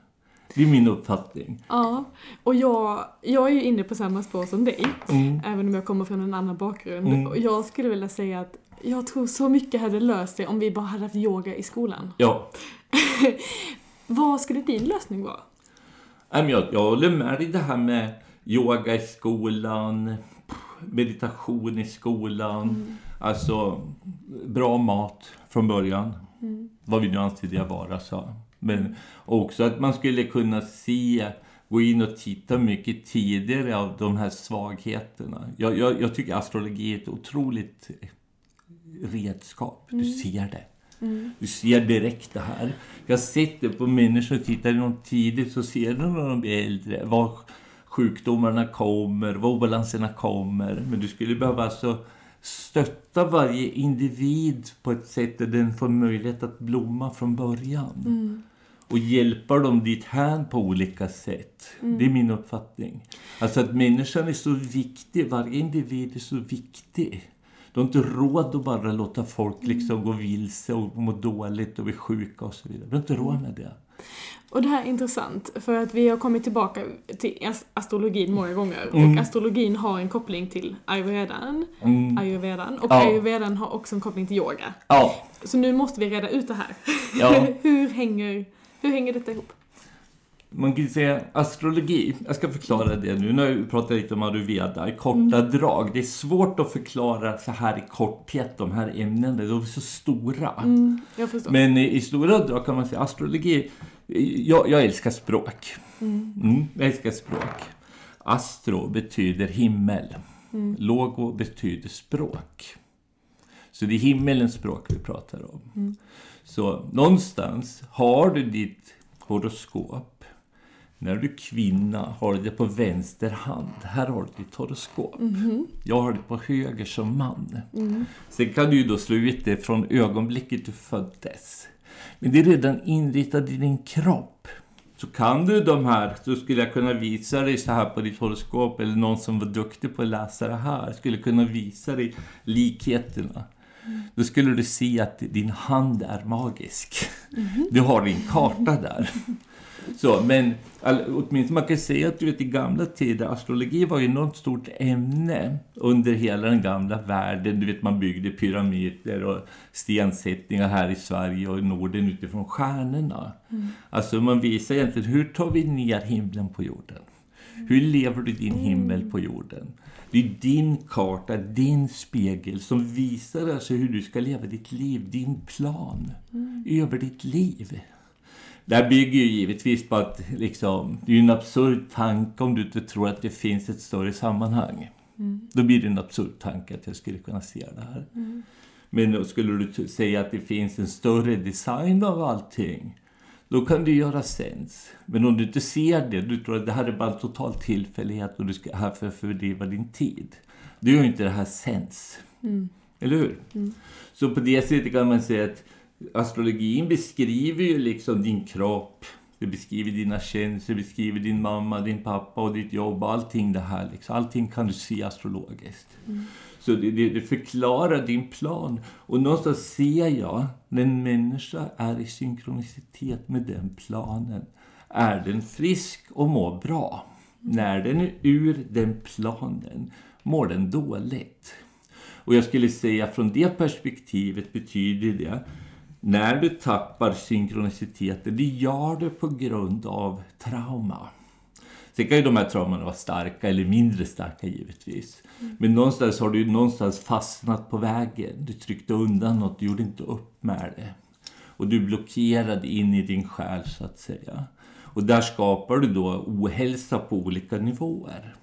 Speaker 2: Det är min uppfattning.
Speaker 1: Ja, och jag, jag är ju inne på samma spår som dig,
Speaker 2: Mm.
Speaker 1: även om jag kommer från en annan bakgrund.
Speaker 2: Mm.
Speaker 1: Och jag skulle vilja säga att jag tror så mycket hade löst sig om vi bara hade haft yoga i skolan.
Speaker 2: Ja,
Speaker 1: Vad skulle din lösning vara?
Speaker 2: Jag, jag håller med dig det här med yoga i skolan, meditation i skolan. Alltså, bra mat från början. Vad vi nu anser det vara. Så. Men också att man skulle kunna se, gå in och titta mycket tidigare av de här svagheterna. Jag, jag, jag tycker astrologi är ett otroligt redskap. Du ser det. Du ser direkt det här. Jag har sett det på människor, tittar de tidigt så ser de när de blir äldre var sjukdomarna kommer, var obalanserna kommer. Men du skulle behöva alltså stötta varje individ på ett sätt där den får möjlighet att blomma från början. Och hjälpa dem dit här på olika sätt. Det är min uppfattning. Alltså att människan är så viktig, varje individ är så viktig. Du har inte råd att bara låta folk liksom gå vilse och må dåligt och bli sjuka och så vidare. Du har inte råd med det.
Speaker 1: Och det här är intressant, för att vi har kommit tillbaka till as- astrologin många gånger.
Speaker 2: Mm.
Speaker 1: Och astrologin har en koppling till ayurvedan.
Speaker 2: Mm.
Speaker 1: ayurvedan. Och
Speaker 2: Ja.
Speaker 1: ayurvedan har också en koppling till yoga.
Speaker 2: Ja,
Speaker 1: Så nu måste vi reda ut det här.
Speaker 2: Ja.
Speaker 1: hur, hänger, hur hänger detta ihop?
Speaker 2: Man kan säga astrologi. Jag ska förklara det nu. Nu har jag pratat lite om ayurveda i korta drag. Det är svårt att förklara så här i korthet de här ämnena. De är så stora.
Speaker 1: Mm.
Speaker 2: Men i, i stora drag kan man säga astrologi. Jag, jag älskar språk. Mm, jag älskar språk. Astro betyder himmel. Logo betyder språk. Så det är himmelens språk vi pratar om. Så någonstans har du ditt horoskop. När du kvinna har det på vänster hand. Här har du ditt horoskop. Jag har det på höger som man. Sen kan du ju då slå ut det från ögonblicket du föddes. Men det är redan inritat i din kropp. Så kan du de här, så skulle jag kunna visa dig så här på ditt horoskop, eller någon som var duktig på att läsa det här, skulle kunna visa dig likheterna. Då skulle du se att din hand är magisk. Du har din karta där. Så, men all, åtminstone man kan säga att du vet, i gamla tider, astrologi var ju enormt stort ämne under hela den gamla världen. Du vet, man byggde pyramider och stensättningar här i Sverige och i Norden utifrån stjärnorna. Alltså man visar egentligen hur tar vi ner himlen på jorden? Hur lever du din himmel på jorden? Det är din karta, din spegel som visar alltså hur du ska leva ditt liv, din plan över ditt liv. Det här bygger ju givetvis på att liksom, det är en absurd tanke om du inte tror att det finns ett större sammanhang. Mm. Då blir det en absurd tanke att jag skulle kunna se det här. Mm. Men då skulle du säga att det finns en större design av allting, då kan det göra sens. Men om du inte ser det, du tror att det här är bara en total tillfällighet och du ska här för att fördriva din tid. Då gör inte det här sens. Mm. Eller hur? Mm. Så på det sättet kan man säga att astrologin beskriver ju liksom din kropp, det beskriver dina känslor, det beskriver din mamma, din pappa och ditt jobb. Allting det här. Liksom. Allting kan du se astrologiskt. Mm. Så det, det, det, förklarar din plan. Och någonstans ser jag, när en människa är i synkronicitet med den planen, är den frisk och mår bra. När den är ur den planen mår den dåligt. Och jag skulle säga från det perspektivet betyder det när du tappar synkroniciteten, det gör du på grund av trauma. Sen kan ju de här traumorna vara starka eller mindre starka givetvis. Mm. Men någonstans har du någonstans fastnat på vägen. Du tryckte undan något, du gjorde inte upp med det. Och du blockerade in i din själ så att säga. Och där skapar du då ohälsa på olika nivåer.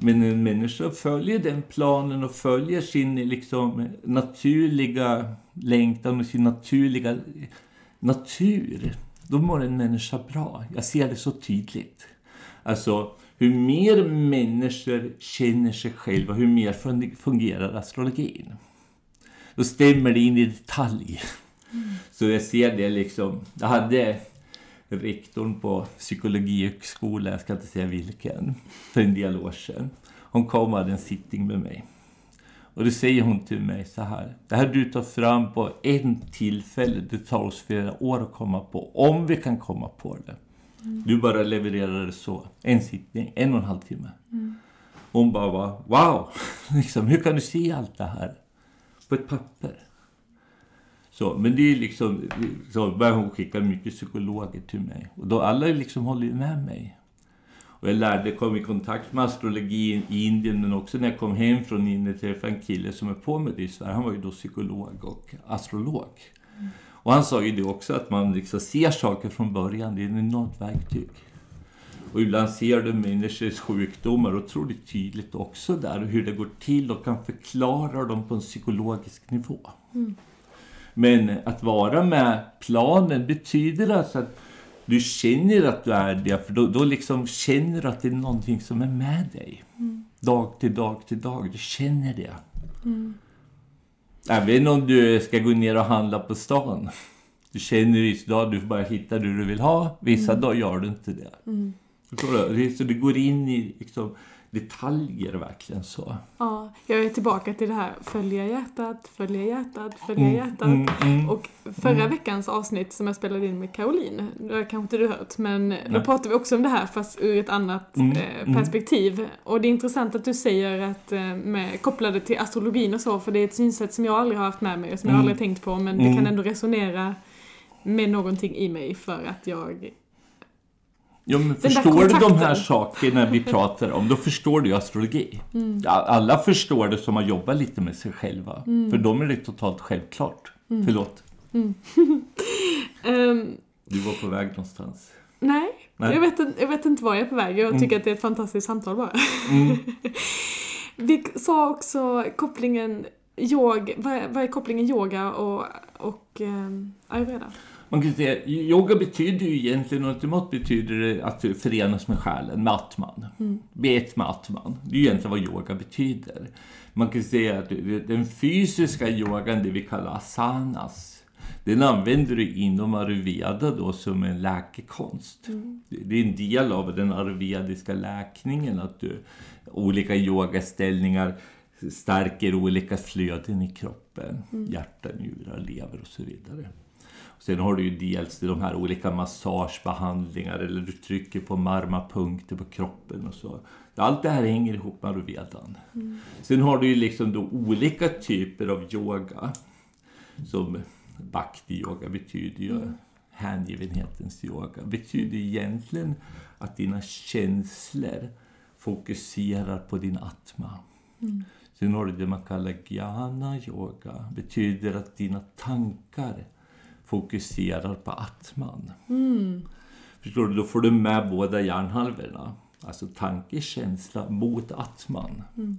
Speaker 2: Men en människa följer den planen och följer sin liksom, naturliga längtan och sin naturliga natur. Då mår en människa bra. Jag ser det så tydligt. Alltså, hur mer människor känner sig själva, hur mer fungerar astrologin. Då stämmer det in i detalj. Mm. Så jag ser det liksom. Jag hade rektorn på psykologihögskolan, jag ska inte säga vilken, för en del år sedan. Hon kom och hade en sitting med mig. Och då säger hon till mig så här. Det här du tar fram på en tillfälle, det tar oss flera år att komma på. Om vi kan komma på det. Mm. Du bara levererar det så. En sittning, en och en halv timme. Mm. Hon bara wow! liksom, hur kan du se allt det här på ett papper? Så, men det är liksom, så började hon skicka mycket psykologer till mig. Och då alla liksom håller ju med mig. Och jag lärde, kom i kontakt med astrologi i Indien men också när jag kom hem från Indien träffade en kille som är på med det i Sverige. Han var ju då psykolog och astrolog. Mm. Och han sa ju det också att man liksom ser saker från början, det är ett enormt verktyg. Och ibland ser du människors sjukdomar otroligt tydligt också där, hur det går till och kan förklara dem på en psykologisk nivå. Mm. Men att vara med planen betyder alltså att du känner att du är det, för då, då liksom känner du att det är någonting som är med dig. Mm. Dag till dag till dag, du känner det. Mm. Även om du ska gå ner och handla på stan. Du känner vissa dagar du får bara hitta det du vill ha, vissa mm. dagar gör du inte det. Mm. Så det går in i liksom, detaljer verkligen så.
Speaker 1: Ja, jag är tillbaka till det här följa hjärtat, följa hjärtat, följa mm, hjärtat. Mm, mm, och förra mm. veckans avsnitt som jag spelade in med Caroline, det har kanske inte du hört, men Nej. då pratade vi också om det här fast ur ett annat mm, eh, mm. perspektiv. Och det är intressant att du säger att eh, med, kopplade till astrologin och så, för det är ett synsätt som jag aldrig har haft med mig och som jag aldrig tänkt på, men det kan ändå resonera med någonting i mig för att jag
Speaker 2: Ja, men förstår du de här sakerna vi pratar om, då förstår du astrologi. Mm. Alla förstår det som har jobbat lite med sig själva. Mm. För dem är det totalt självklart. Mm. Förlåt. Mm. um, du var på väg någonstans.
Speaker 1: Nej, nej. Jag, vet, jag vet inte var jag är på väg. Jag mm. tycker att det är ett fantastiskt samtal bara. Mm. vi sa också kopplingen yog, vad, är, vad är kopplingen yoga och, och um, ayurveda?
Speaker 2: Man kan säga, yoga betyder ju egentligen, ultimat betyder det att du förenas med själen, med atman. Mm. Bli ett med atman. Det är ju egentligen vad yoga betyder. Man kan säga att den fysiska yogan, det vi kallar asanas, den använder du inom ayurveda då som en läkekonst. Mm. Det är en del av den ayurvediska läkningen, att du olika yogaställningar stärker olika flöden i kroppen. Mm. Hjärta, njurar, lever och så vidare. Sen har du ju dels de här olika massagebehandlingar eller du trycker på marmapunkter på kroppen och så. Allt det här hänger ihop med ayurvedan. Mm. Sen har du ju liksom då olika typer av yoga. Som bhakti-yoga betyder ju mm. hängivenhetens yoga. Betyder egentligen att dina känslor fokuserar på din atma.
Speaker 1: Mm.
Speaker 2: Sen har du det man kallar jnana yoga. betyder att dina tankar fokuserar på atman.
Speaker 1: Mm.
Speaker 2: Förstår du? Då får du med båda hjärnhalvorna. Alltså tanke, känsla mot atman.
Speaker 1: Mm.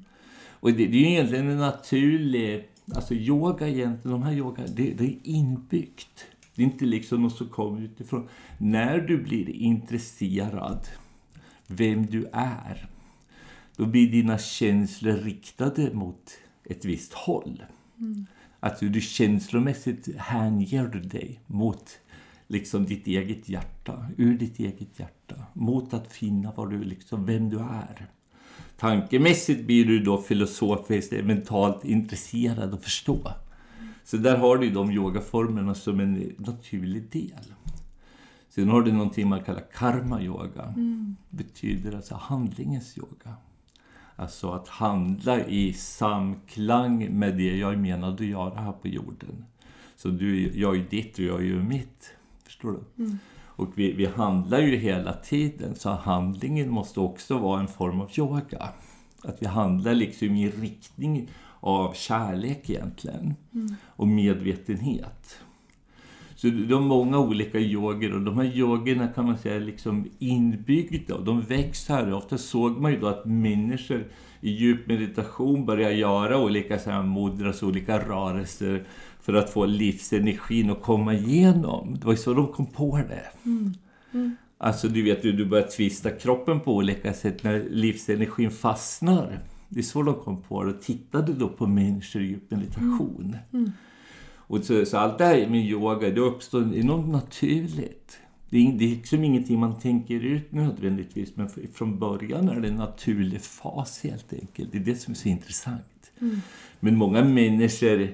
Speaker 2: Och det, det är ju egentligen en naturlig... Alltså yoga egentligen, de här yoga, det, det är inbyggt. Det är inte liksom något som kommer utifrån. När du blir intresserad vem du är, då blir dina känslor riktade mot ett visst håll.
Speaker 1: Mm.
Speaker 2: Alltså du känslomässigt hänger dig mot liksom ditt eget hjärta, ur ditt eget hjärta, mot att finna vad du, liksom, vem du är. Tankemässigt blir du då filosofiskt, mentalt intresserad och förstå. Så där har du de yogaformerna som en naturlig del. Sen har du någonting man kallar karma-yoga.
Speaker 1: Mm.
Speaker 2: betyder alltså handlingens yoga. Alltså att handla i samklang med det jag är menad att göra här på jorden. Så du gör ju ditt och jag gör mitt. Förstår du?
Speaker 1: Mm.
Speaker 2: Och vi, vi handlar ju hela tiden, så handlingen måste också vara en form av yoga. Att vi handlar liksom i riktning av kärlek egentligen.
Speaker 1: Mm.
Speaker 2: Och medvetenhet. Så det är många olika yoger och de här yogerna kan man säga är liksom inbyggda och de växer här. Ofta såg man ju då att människor i djup meditation börjar göra olika så här mudras, olika rörelser för att få livsenergin att komma igenom. Det var ju så de kom på det.
Speaker 1: Mm. Mm.
Speaker 2: Alltså du vet, du, börjar twista kroppen på olika sätt när livsenergin fastnar. Det är så de kom på det och tittade då på människor i djup meditation.
Speaker 1: Mm.
Speaker 2: Och så, så allt det här med yoga, det uppstår enormt naturligt. Det är, det är liksom ingenting man tänker ut nödvändigtvis, men från början är det en naturlig fas helt enkelt. Det är det som är så intressant.
Speaker 1: Mm.
Speaker 2: Men många människor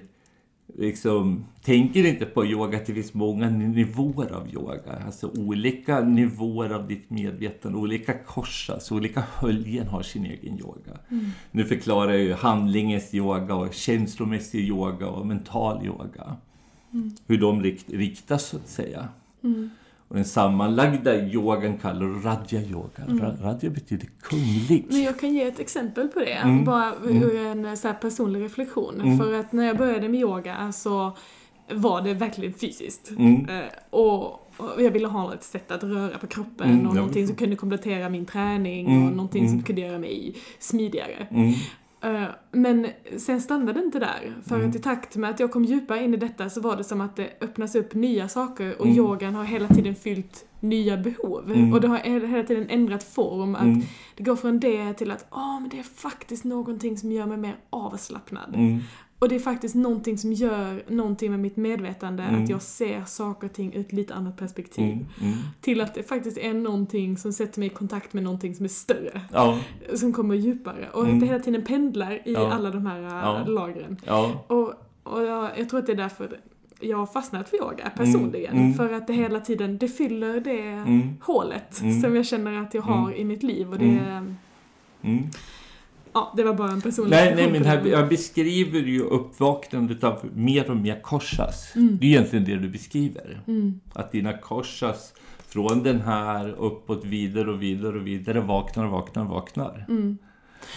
Speaker 2: liksom, tänker inte på yoga, att det finns många nivåer av yoga. Alltså olika nivåer av ditt medvetande, olika korsas, olika höljen har sin egen yoga.
Speaker 1: Mm.
Speaker 2: Nu förklarar jag ju handlingens yoga och känslomässig yoga och mental yoga.
Speaker 1: Mm.
Speaker 2: Hur de rikt, riktas så att säga.
Speaker 1: Mm.
Speaker 2: Och den sammanlagda yogan kallar du radja yoga.
Speaker 1: Mm.
Speaker 2: Ra- Radja betyder kunglig.
Speaker 1: Men jag kan ge ett exempel på det,
Speaker 2: Mm.
Speaker 1: bara
Speaker 2: Mm.
Speaker 1: ur en så här personlig reflektion.
Speaker 2: Mm.
Speaker 1: För att när jag började med yoga så var det verkligen fysiskt.
Speaker 2: Mm.
Speaker 1: Eh, och, jag ville ha ett sätt att röra på kroppen
Speaker 2: Mm,
Speaker 1: och någonting som kunde komplettera min träning
Speaker 2: Mm,
Speaker 1: och någonting som
Speaker 2: mm.
Speaker 1: kunde göra mig smidigare.
Speaker 2: Mm.
Speaker 1: Eh, Men sen stannade det inte där. För
Speaker 2: Mm.
Speaker 1: att i takt med att jag kom djupare in i detta så var det som att det öppnas upp nya saker och
Speaker 2: Mm.
Speaker 1: yogan har hela tiden fyllt nya behov.
Speaker 2: Mm.
Speaker 1: Och det har he- hela tiden ändrat form. Att
Speaker 2: Mm.
Speaker 1: det går från det till att ah, men det är faktiskt någonting som gör mig mer avslappnad.
Speaker 2: Mm.
Speaker 1: Och det är faktiskt någonting som gör någonting med mitt medvetande,
Speaker 2: Mm.
Speaker 1: att jag ser saker och ting ur ett lite annat perspektiv.
Speaker 2: Mm. Mm.
Speaker 1: Till att det faktiskt är någonting som sätter mig i kontakt med någonting som är större.
Speaker 2: Ja,
Speaker 1: Som kommer djupare. Och
Speaker 2: Mm.
Speaker 1: att det hela tiden pendlar i
Speaker 2: Ja.
Speaker 1: alla de här
Speaker 2: Ja.
Speaker 1: lagren.
Speaker 2: ja.
Speaker 1: Och, och jag, jag tror att det är därför jag har fastnat för yoga personligen.
Speaker 2: Mm.
Speaker 1: För att det hela tiden, det fyller det
Speaker 2: Mm.
Speaker 1: hålet
Speaker 2: Mm.
Speaker 1: som jag känner att jag har i mitt liv. Och det,
Speaker 2: Mm.
Speaker 1: Ja, det var bara en personlig
Speaker 2: Nej, nej, men här, jag beskriver ju uppvaknandet av mer och mer korsas.
Speaker 1: Mm.
Speaker 2: Det är egentligen det du beskriver.
Speaker 1: Mm.
Speaker 2: Att dina korsas från den här uppåt vidare och vidare och vidare vaknar och vaknar och vaknar.
Speaker 1: Mm.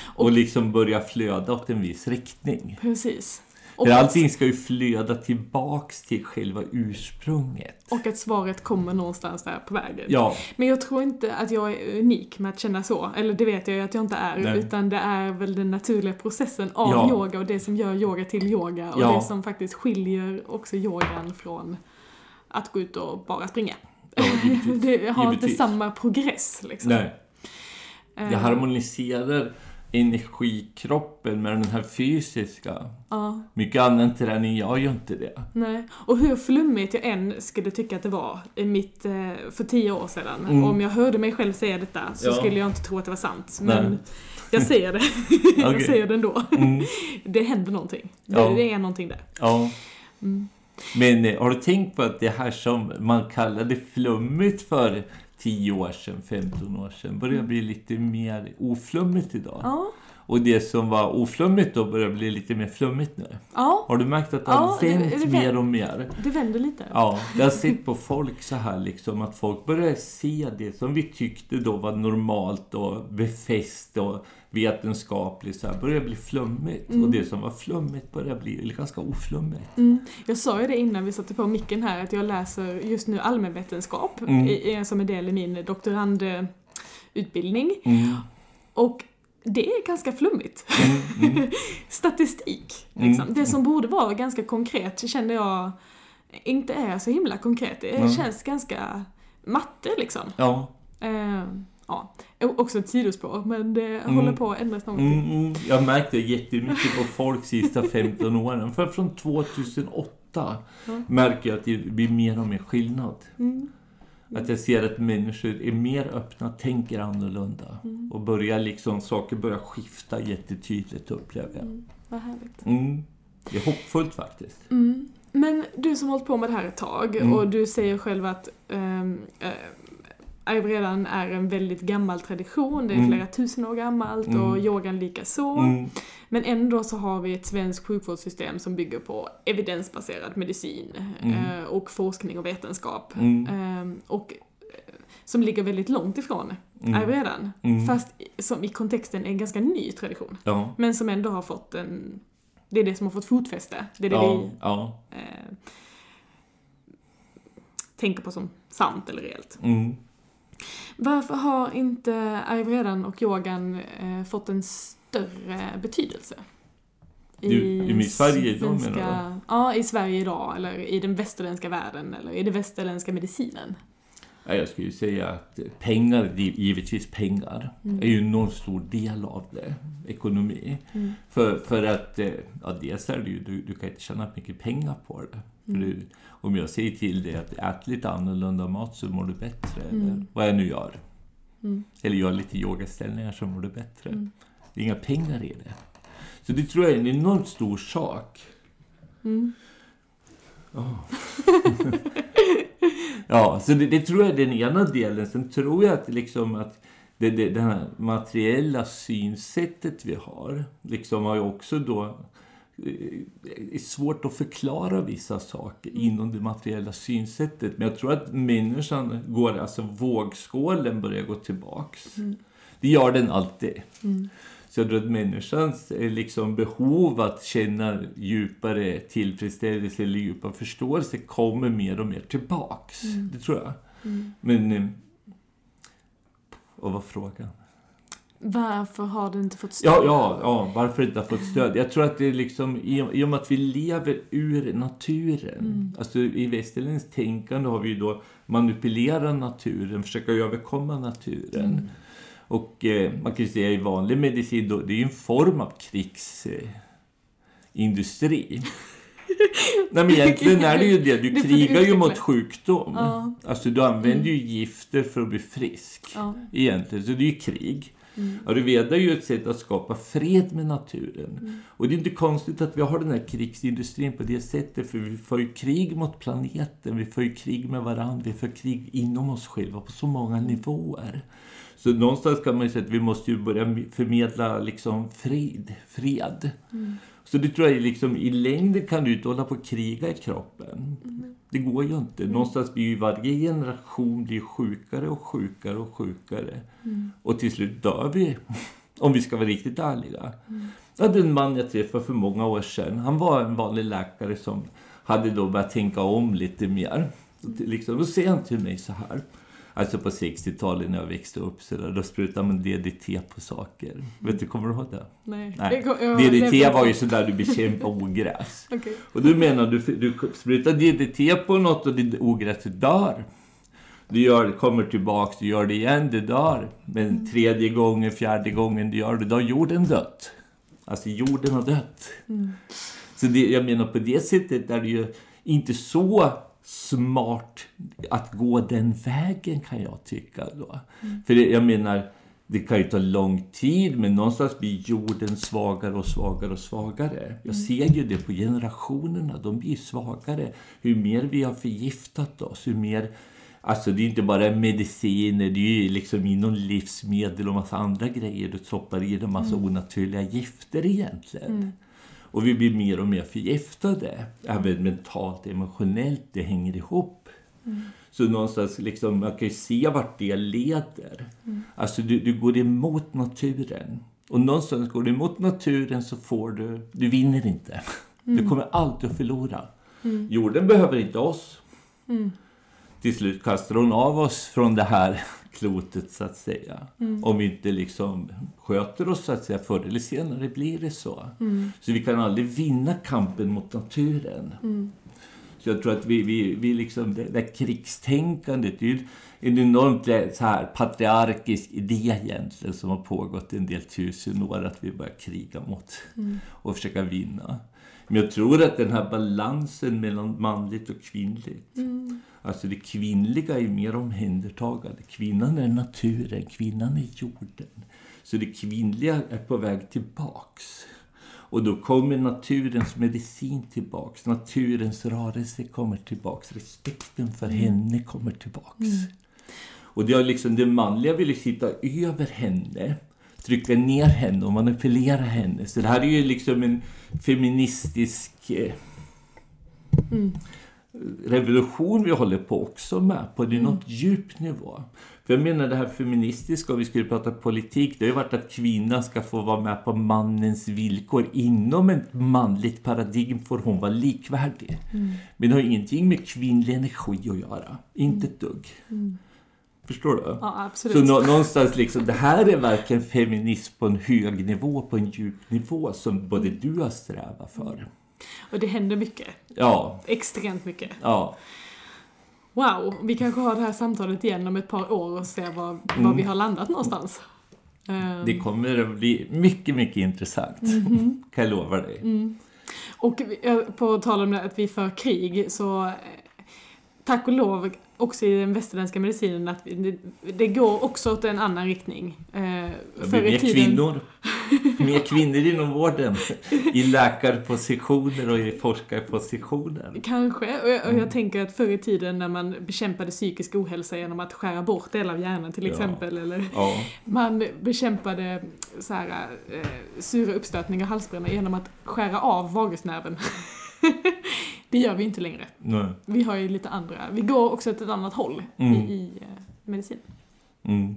Speaker 2: Och liksom börjar flöda åt en viss riktning.
Speaker 1: Precis.
Speaker 2: För allting ska ju flöda tillbaks till själva ursprunget.
Speaker 1: och att svaret kommer någonstans där på vägen.
Speaker 2: Ja,
Speaker 1: Men jag tror inte att jag är unik med att känna så. Eller det vet jag ju att jag inte är.
Speaker 2: Nej.
Speaker 1: Utan det är väl den naturliga processen av
Speaker 2: Ja.
Speaker 1: yoga och det som gör yoga till yoga. Och
Speaker 2: Ja.
Speaker 1: det som faktiskt skiljer också yogan från att gå ut och bara springa.
Speaker 2: ja.
Speaker 1: Det har inte samma progress liksom.
Speaker 2: Nej,
Speaker 1: Eh,
Speaker 2: det harmoniserar energikroppen med den här fysiska.
Speaker 1: Ja,
Speaker 2: Mycket annan träning gör ju inte det.
Speaker 1: nej. Och hur flummigt jag än skulle tycka att det var i mitt, eh, för tio år sedan.
Speaker 2: Mm.
Speaker 1: Om jag hörde mig själv säga detta så
Speaker 2: Ja.
Speaker 1: skulle jag inte tro att det var sant.
Speaker 2: Nej.
Speaker 1: Men jag säger det. jag säger det ändå.
Speaker 2: Mm.
Speaker 1: Det händer någonting. Det,
Speaker 2: Ja.
Speaker 1: det är någonting där.
Speaker 2: Ja.
Speaker 1: Mm.
Speaker 2: Men eh, har du tänkt på att det här som man kallade flummigt för 10 år sedan, 15 år sedan, börjar bli lite mer oflummigt idag?
Speaker 1: Ja.
Speaker 2: Och det som var oflummigt då börjar bli lite mer flummigt nu.
Speaker 1: Ja,
Speaker 2: Har du märkt att det
Speaker 1: Ja,
Speaker 2: har
Speaker 1: det-
Speaker 2: vänt
Speaker 1: det vänder.
Speaker 2: mer och mer?
Speaker 1: det vänder lite.
Speaker 2: Ja, jag har sett på folk så här liksom att folk börjar se det som vi tyckte då var normalt och befäst och vetenskapligt så här börjar bli flummigt. Och det som var flummigt börjar bli ganska oflummigt.
Speaker 1: Mm. Jag sa ju det innan vi satte på micken här att jag läser just nu allmänvetenskap
Speaker 2: Mm.
Speaker 1: i, som en del i min doktorandutbildning.
Speaker 2: Mm.
Speaker 1: Och det är ganska flummigt.
Speaker 2: Mm. Mm.
Speaker 1: Statistik, liksom.
Speaker 2: Mm.
Speaker 1: Det som borde vara ganska konkret känner jag inte är så himla konkret. Det
Speaker 2: Mm.
Speaker 1: känns ganska matte liksom.
Speaker 2: Ja.
Speaker 1: Eh, ja. Också ett sidospår, men det
Speaker 2: Mm.
Speaker 1: håller på att ändras någonting.
Speaker 2: Mm, mm. Jag märkte jättemycket på folk sista 15 åren. För från 2008
Speaker 1: Ja.
Speaker 2: märker jag att det blir mer och mer skillnad.
Speaker 1: Mm.
Speaker 2: Att jag ser att människor är mer öppna, tänker annorlunda.
Speaker 1: Mm.
Speaker 2: Och börjar liksom, saker börjar skifta jättetydligt upplever jag.
Speaker 1: Mm. Vad härligt.
Speaker 2: Mm. Det är hoppfullt faktiskt.
Speaker 1: Mm. Men du som har hållit på med det här ett tag
Speaker 2: Mm.
Speaker 1: och du säger själv att um, ayurvedan är en väldigt gammal tradition, det är
Speaker 2: Mm.
Speaker 1: flera tusen år gammalt
Speaker 2: Mm.
Speaker 1: och yogan lika så.
Speaker 2: Mm.
Speaker 1: Men ändå så har vi ett svenskt sjukvårdssystem som bygger på evidensbaserad medicin
Speaker 2: Mm.
Speaker 1: eh, och forskning och vetenskap.
Speaker 2: Mm.
Speaker 1: Ehm, och eh, som ligger väldigt långt ifrån
Speaker 2: Mm.
Speaker 1: ayurvedan.
Speaker 2: Mm.
Speaker 1: Fast som i kontexten är en ganska ny tradition.
Speaker 2: Ja.
Speaker 1: Men som ändå har fått en... Det är det som har fått fotfäste. Det är det
Speaker 2: Ja,
Speaker 1: vi
Speaker 2: ja.
Speaker 1: eh, tänker på som sant eller reellt.
Speaker 2: Mm.
Speaker 1: Varför har inte ayurvedan och yogan eh, fått en större betydelse?
Speaker 2: Du- i Sverige idag, menar
Speaker 1: Ja, i Sverige idag, eller i den västerländska världen, eller i den västerländska medicinen.
Speaker 2: Ja, Jag skulle säga att pengar, givetvis pengar,
Speaker 1: Mm.
Speaker 2: är ju en enormt stor del av det. Ekonomi.
Speaker 1: Mm.
Speaker 2: För, för att, eh, ja dels är det ju, du, du kan inte tjäna mycket pengar på det.
Speaker 1: Mm.
Speaker 2: du, om jag säger till dig att ät lite annorlunda mat så mår du bättre. Eller
Speaker 1: Mm.
Speaker 2: vad jag nu gör.
Speaker 1: Mm.
Speaker 2: Eller gör lite yogaställningar så mår du bättre.
Speaker 1: Mm.
Speaker 2: Det är inga pengar i det. Så det tror jag är en enormt stor sak.
Speaker 1: Mm.
Speaker 2: Ja. så det, det tror jag är den ena delen. Sen tror jag att, liksom att det, det, det här materiella synsättet vi har liksom har ju också då eh, är svårt att förklara vissa saker inom det materiella synsättet. Men jag tror att människan går, alltså vågskålen börjar gå tillbaks.
Speaker 1: Mm.
Speaker 2: Det gör den alltid.
Speaker 1: Mm.
Speaker 2: Så jag tror att människans eh, liksom, behov att känna djupare tillfredsställelse eller djupare förståelse kommer mer och mer tillbaks.
Speaker 1: Mm.
Speaker 2: Det tror jag.
Speaker 1: Mm.
Speaker 2: Men... eh, Och vad frågan?
Speaker 1: Varför har det inte fått stöd?
Speaker 2: Ja, ja, ja, varför inte har fått stöd? Jag tror att det är liksom i, i och med att vi lever ur naturen.
Speaker 1: Mm.
Speaker 2: Alltså i västerländskt tänkande har vi ju då manipulera naturen, försöka överkomma naturen.
Speaker 1: Mm.
Speaker 2: Och eh, man kan ju säga i vanlig medicin, då, det är ju en form av krigsindustri. Industri. Nej men egentligen är det ju det, du krigar ju mot sjukdom.
Speaker 1: Ja.
Speaker 2: Alltså du använder
Speaker 1: Mm.
Speaker 2: ju gifter för att bli frisk.
Speaker 1: Ja.
Speaker 2: Egentligen, så det är ju krig.
Speaker 1: Mm.
Speaker 2: Ayurveda är ju ett sätt att skapa fred med naturen.
Speaker 1: Mm.
Speaker 2: Och det är inte konstigt att vi har den här krigsindustrin på det sättet, för vi för ju krig mot planeten, vi för ju krig med varandra, vi för krig inom oss själva på så många nivåer. Så någonstans kan man ju säga att vi måste ju börja förmedla liksom frid, fred.
Speaker 1: Mm.
Speaker 2: Så det tror jag liksom, i längden kan du inte hålla på och kriga i kroppen.
Speaker 1: Mm.
Speaker 2: Det går ju inte. Någonstans blir ju varje generation blir sjukare och sjukare och sjukare.
Speaker 1: Mm.
Speaker 2: Och till slut dör vi. Om vi ska vara riktigt ärliga.
Speaker 1: Mm.
Speaker 2: Jag hade en man jag träffade för många år sedan. Han var en vanlig läkare som hade då börjat tänka om lite mer. Så till- Liksom, då säger han till mig så här. Alltså på 60-talet när jag växte upp så där, då sprutade man DDT på saker. Vet du, kommer du ihåg det?
Speaker 1: Nej.
Speaker 2: Nej.
Speaker 1: Det
Speaker 2: DDT var ju sådär du bekämpar ogräs.
Speaker 1: Okej.
Speaker 2: Och du menar du, du sprutar DDT på något och det ogräset dör. Du gör, kommer tillbaks, du gör det igen, det dör. Men tredje gången, fjärde gången du gör det, då har jorden dött. Alltså jorden har dött.
Speaker 1: Mm.
Speaker 2: Så det, jag menar på det sättet är det ju inte så smart att gå den vägen kan jag tycka då. För det, jag menar, det kan ju ta lång tid men någonstans blir jorden svagare och svagare och svagare. Jag ser ju det på generationerna, de blir svagare. Hur mer vi har förgiftat oss, hur mer Alltså det är inte bara mediciner, det är ju liksom inom livsmedel och massa andra grejer. Du stoppar i dig massa
Speaker 1: Mm.
Speaker 2: onaturliga gifter egentligen. Och vi blir mer och mer förgiftade. Även mentalt, emotionellt, det hänger ihop. Så någonstans liksom, man kan ju se vart det leder. Alltså du, du går emot naturen. Och någonstans går du emot naturen så får du, du vinner inte. Du kommer alltid att förlora. Jorden behöver inte oss. Till slut kastar hon av oss från det här klotet så att säga. Om vi inte liksom sköter oss så att säga. Förr eller senare blir det så. Så vi kan aldrig vinna kampen mot naturen. Så jag tror att vi, vi, vi liksom, det där krigstänkandet det är ju en enormt eh, så här, patriarkisk idé egentligen som har pågått en del tusen år att vi börjar kriga mot och försöka vinna. Men jag tror att den här balansen mellan manligt och kvinnligt Alltså det kvinnliga är mer omhändertagande. Kvinnan är naturen, kvinnan är jorden. Så det kvinnliga är på väg tillbaks. Och då kommer naturens medicin tillbaks. Naturens rörelse kommer tillbaks. Respekten för henne kommer tillbaks. Och det, är liksom, det manliga vill ju sitta över henne. Trycka ner henne och manipulera henne. Så det här är ju liksom en feministisk eh, revolution vi håller på också med på det är något djup nivå. För jag menar det här feministiska, om vi skulle prata politik, det har ju varit att kvinnan ska få vara med på mannens villkor. Inom ett manligt paradigm får hon vara likvärdig. Men det har ingenting med kvinnlig energi att göra. Inte ett dugg. Förstår du?
Speaker 1: Ja,
Speaker 2: Så
Speaker 1: absolut.
Speaker 2: nå- någonstans liksom, det här är verkligen feminism på en hög nivå, på en djup nivå som både du har strävat för.
Speaker 1: Och det händer mycket.
Speaker 2: Ja,
Speaker 1: Extremt mycket.
Speaker 2: ja.
Speaker 1: Wow, vi kanske har det här samtalet igen om ett par år och ser var, var
Speaker 2: Mm.
Speaker 1: vi har landat någonstans. Ehm,
Speaker 2: Det kommer att bli mycket, mycket intressant. Kan jag lova dig.
Speaker 1: Och vi- eh, på tal om det att vi för krig så eh, tack och lov också i den västerländska medicinen att det, det går också åt en annan riktning. Eh,
Speaker 2: Det mer
Speaker 1: tiden-
Speaker 2: kvinnor. Mer kvinnor inom vården. I läkarpositioner och i forskarpositioner.
Speaker 1: Kanske, och jag, och
Speaker 2: Mm.
Speaker 1: jag tänker att förr i tiden när man bekämpade psykisk ohälsa genom att skära bort delar av hjärnan till
Speaker 2: Ja.
Speaker 1: exempel, eller
Speaker 2: Ja,
Speaker 1: man bekämpade så här, eh, sura uppstötningar och halsbränna genom att skära av vagusnerven. det gör vi inte längre.
Speaker 2: nej.
Speaker 1: Vi har ju lite andra, vi går också åt ett annat håll
Speaker 2: Mm.
Speaker 1: i, i eh, medicin.
Speaker 2: Mm.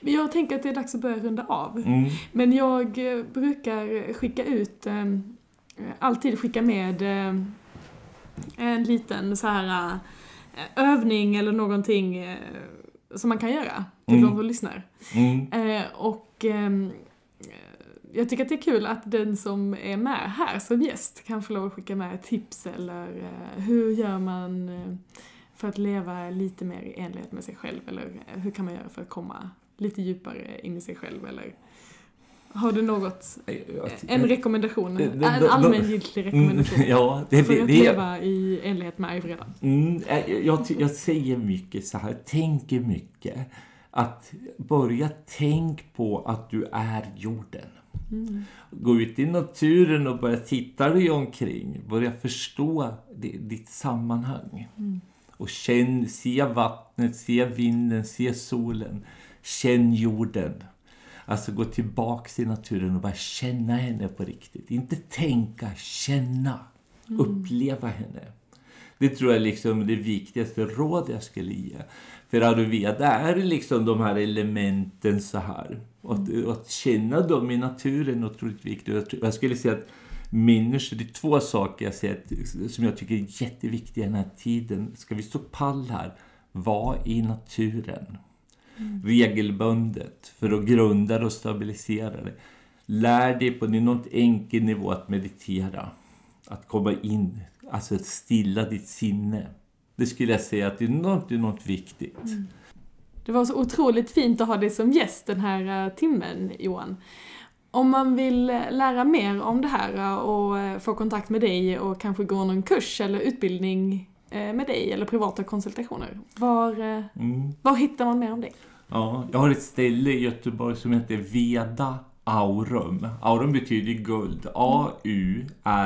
Speaker 1: Men jag tänker att det är dags att börja runda av.
Speaker 2: Mm.
Speaker 1: Men jag eh, brukar skicka ut, eh, alltid skicka med en liten så här övning eller någonting som man kan göra till
Speaker 2: Mm.
Speaker 1: de som lyssnar.
Speaker 2: Mm.
Speaker 1: Och ehm, eh, jag tycker att det är kul att den som är med här som gäst kan få lov att skicka med tips eller eh, hur gör man eh, för att leva lite mer i enlighet med sig själv eller eh, hur kan man göra för att komma lite djupare in i sig själv eller har du något, en rekommendation, en allmängiltig rekommendation
Speaker 2: Mm, ja, det,
Speaker 1: för
Speaker 2: det,
Speaker 1: att
Speaker 2: det,
Speaker 1: leva i enlighet med ayurveda?
Speaker 2: Mm, jag, jag säger mycket så här, tänker mycket. Att börja tänk på att du är jorden. Gå ut i naturen och börja titta dig omkring. Börja förstå di- ditt sammanhang. Och känn, se vattnet, se vinden, se solen. Känn jorden. Alltså gå tillbaks i naturen och bara känna henne på riktigt. Inte tänka, känna. Uppleva henne. Det tror jag är liksom det viktigaste råd jag skulle ge. För Ayurveda är liksom de här elementen så här. Och att, och att känna dem i naturen är otroligt viktigt. Jag skulle säga att människor, det är två saker jag ser som jag tycker är jätteviktiga i den här tiden. Ska vi stå pall här, var i naturen. Regelbundet för att grunda det och stabilisera det. Lär dig på något enkel nivå att meditera. Att komma in, alltså att stilla ditt sinne. Det skulle jag säga att det är något, enormt viktigt.
Speaker 1: Det var så otroligt fint att ha dig som gäst den här eh, timmen, Johan. Om man vill eh, lära mer om det här eh, och få kontakt med dig och kanske gå någon kurs eller utbildning med dig eller privata konsultationer, var,
Speaker 2: Mm.
Speaker 1: var hittar man mer om dig?
Speaker 2: Ja, jag har ett ställe i Göteborg som heter Veda Aurum. Aurum betyder guld.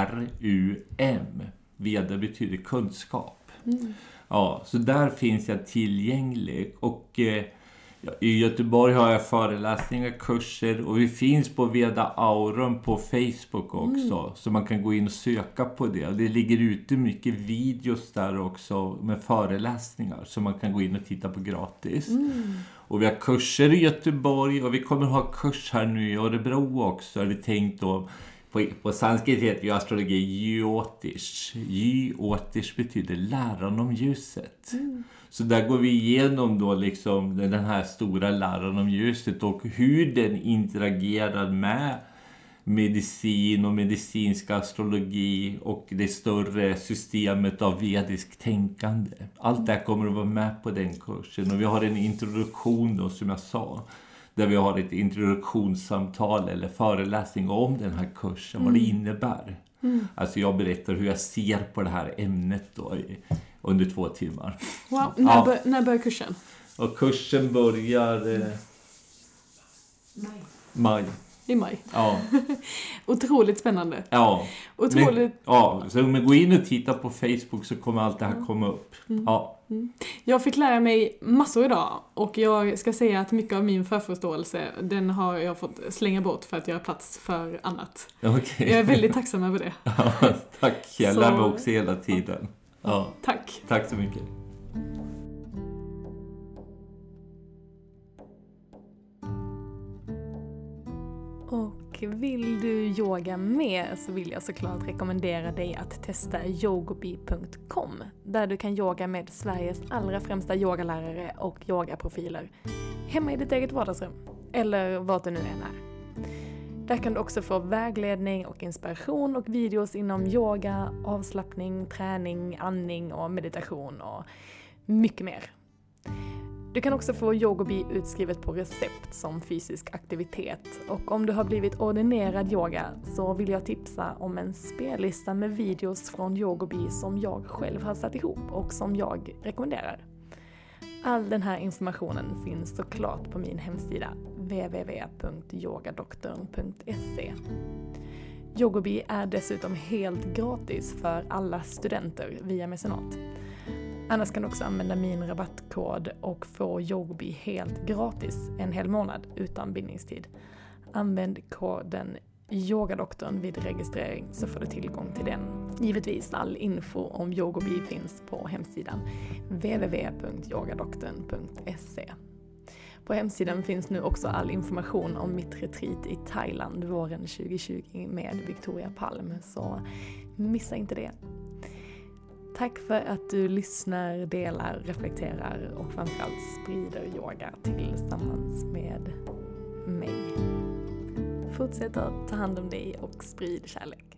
Speaker 2: A-U-R-U-M. Veda betyder kunskap.
Speaker 3: Mm.
Speaker 2: Ja, så där finns jag tillgänglig. Och eh, i Göteborg har jag föreläsningar, kurser och vi finns på Veda Aurum på Facebook också.
Speaker 3: Mm.
Speaker 2: Så man kan gå in och söka på det. Och det ligger ute mycket videos där också med föreläsningar som man kan gå in och titta på gratis.
Speaker 3: Mm.
Speaker 2: Och vi har kurser i Göteborg och vi kommer ha kurs här nu i Örebro också. Är det tänkt då. På, på sanskrit heter ju astrologi Jyotish. Jyotish betyder läran om ljuset. Så där går vi igenom då liksom den här stora läran om ljuset och hur den interagerar med medicin och medicinsk astrologi och det större systemet av vedisk tänkande. Allt det här kommer att vara med på den kursen och vi har en introduktion då som jag sa där vi har ett introduktionssamtal eller föreläsning om den här kursen, vad det innebär. Alltså jag berättar hur jag ser på det här ämnet då under två timmar.
Speaker 3: Wow. När,
Speaker 2: Ja.
Speaker 3: bör, när börjar kursen?
Speaker 2: Och kursen börjar eh, maj.
Speaker 3: I maj.
Speaker 2: Ja,
Speaker 3: Otroligt spännande.
Speaker 2: ja.
Speaker 3: Otroligt...
Speaker 2: Men, ja, så om man går in och tittar på Facebook så kommer allt det här komma upp. Ja,
Speaker 3: Jag fick lära mig massor idag och jag ska säga att mycket av min förförståelse den har jag fått slänga bort för att göra plats för annat.
Speaker 2: okej.
Speaker 3: Jag är väldigt tacksam över det.
Speaker 2: Ja, tack, jag
Speaker 3: Så-
Speaker 2: lär mig också hela tiden. Ja,
Speaker 3: Tack.
Speaker 2: tack så mycket.
Speaker 1: Och vill du yoga mer så vill jag såklart rekommendera dig att testa yogobi.com där du kan yoga med Sveriges allra främsta yogalärare och yogaprofiler hemma i ditt eget vardagsrum eller vart du nu än är. Där kan du också få vägledning och inspiration och videos inom yoga, avslappning, träning, andning och meditation och mycket mer. Du kan också få yogobi utskrivet på recept som fysisk aktivitet. Och om du har blivit ordinerad yoga så vill jag tipsa om en spellista med videos från yogobi som jag själv har satt ihop och som jag rekommenderar. All den här informationen finns såklart på min hemsida www.yogadoktorn.se. Yogobi är dessutom helt gratis för alla studenter via mecenat. Annars kan du också använda min rabattkod och få Yogobi helt gratis en hel månad utan bindningstid. Använd koden yogadoktorn vid registrering så får du tillgång till den. Givetvis all info om Yogobi finns på hemsidan www.yogadoktorn.se. På hemsidan finns nu också all information om mitt retreat i Thailand våren 2020 med Victoria Palm, så missa inte det. Tack för att du lyssnar, delar, reflekterar och framförallt sprider yoga tillsammans med mig. Fortsätt att ta hand om dig och sprid kärlek.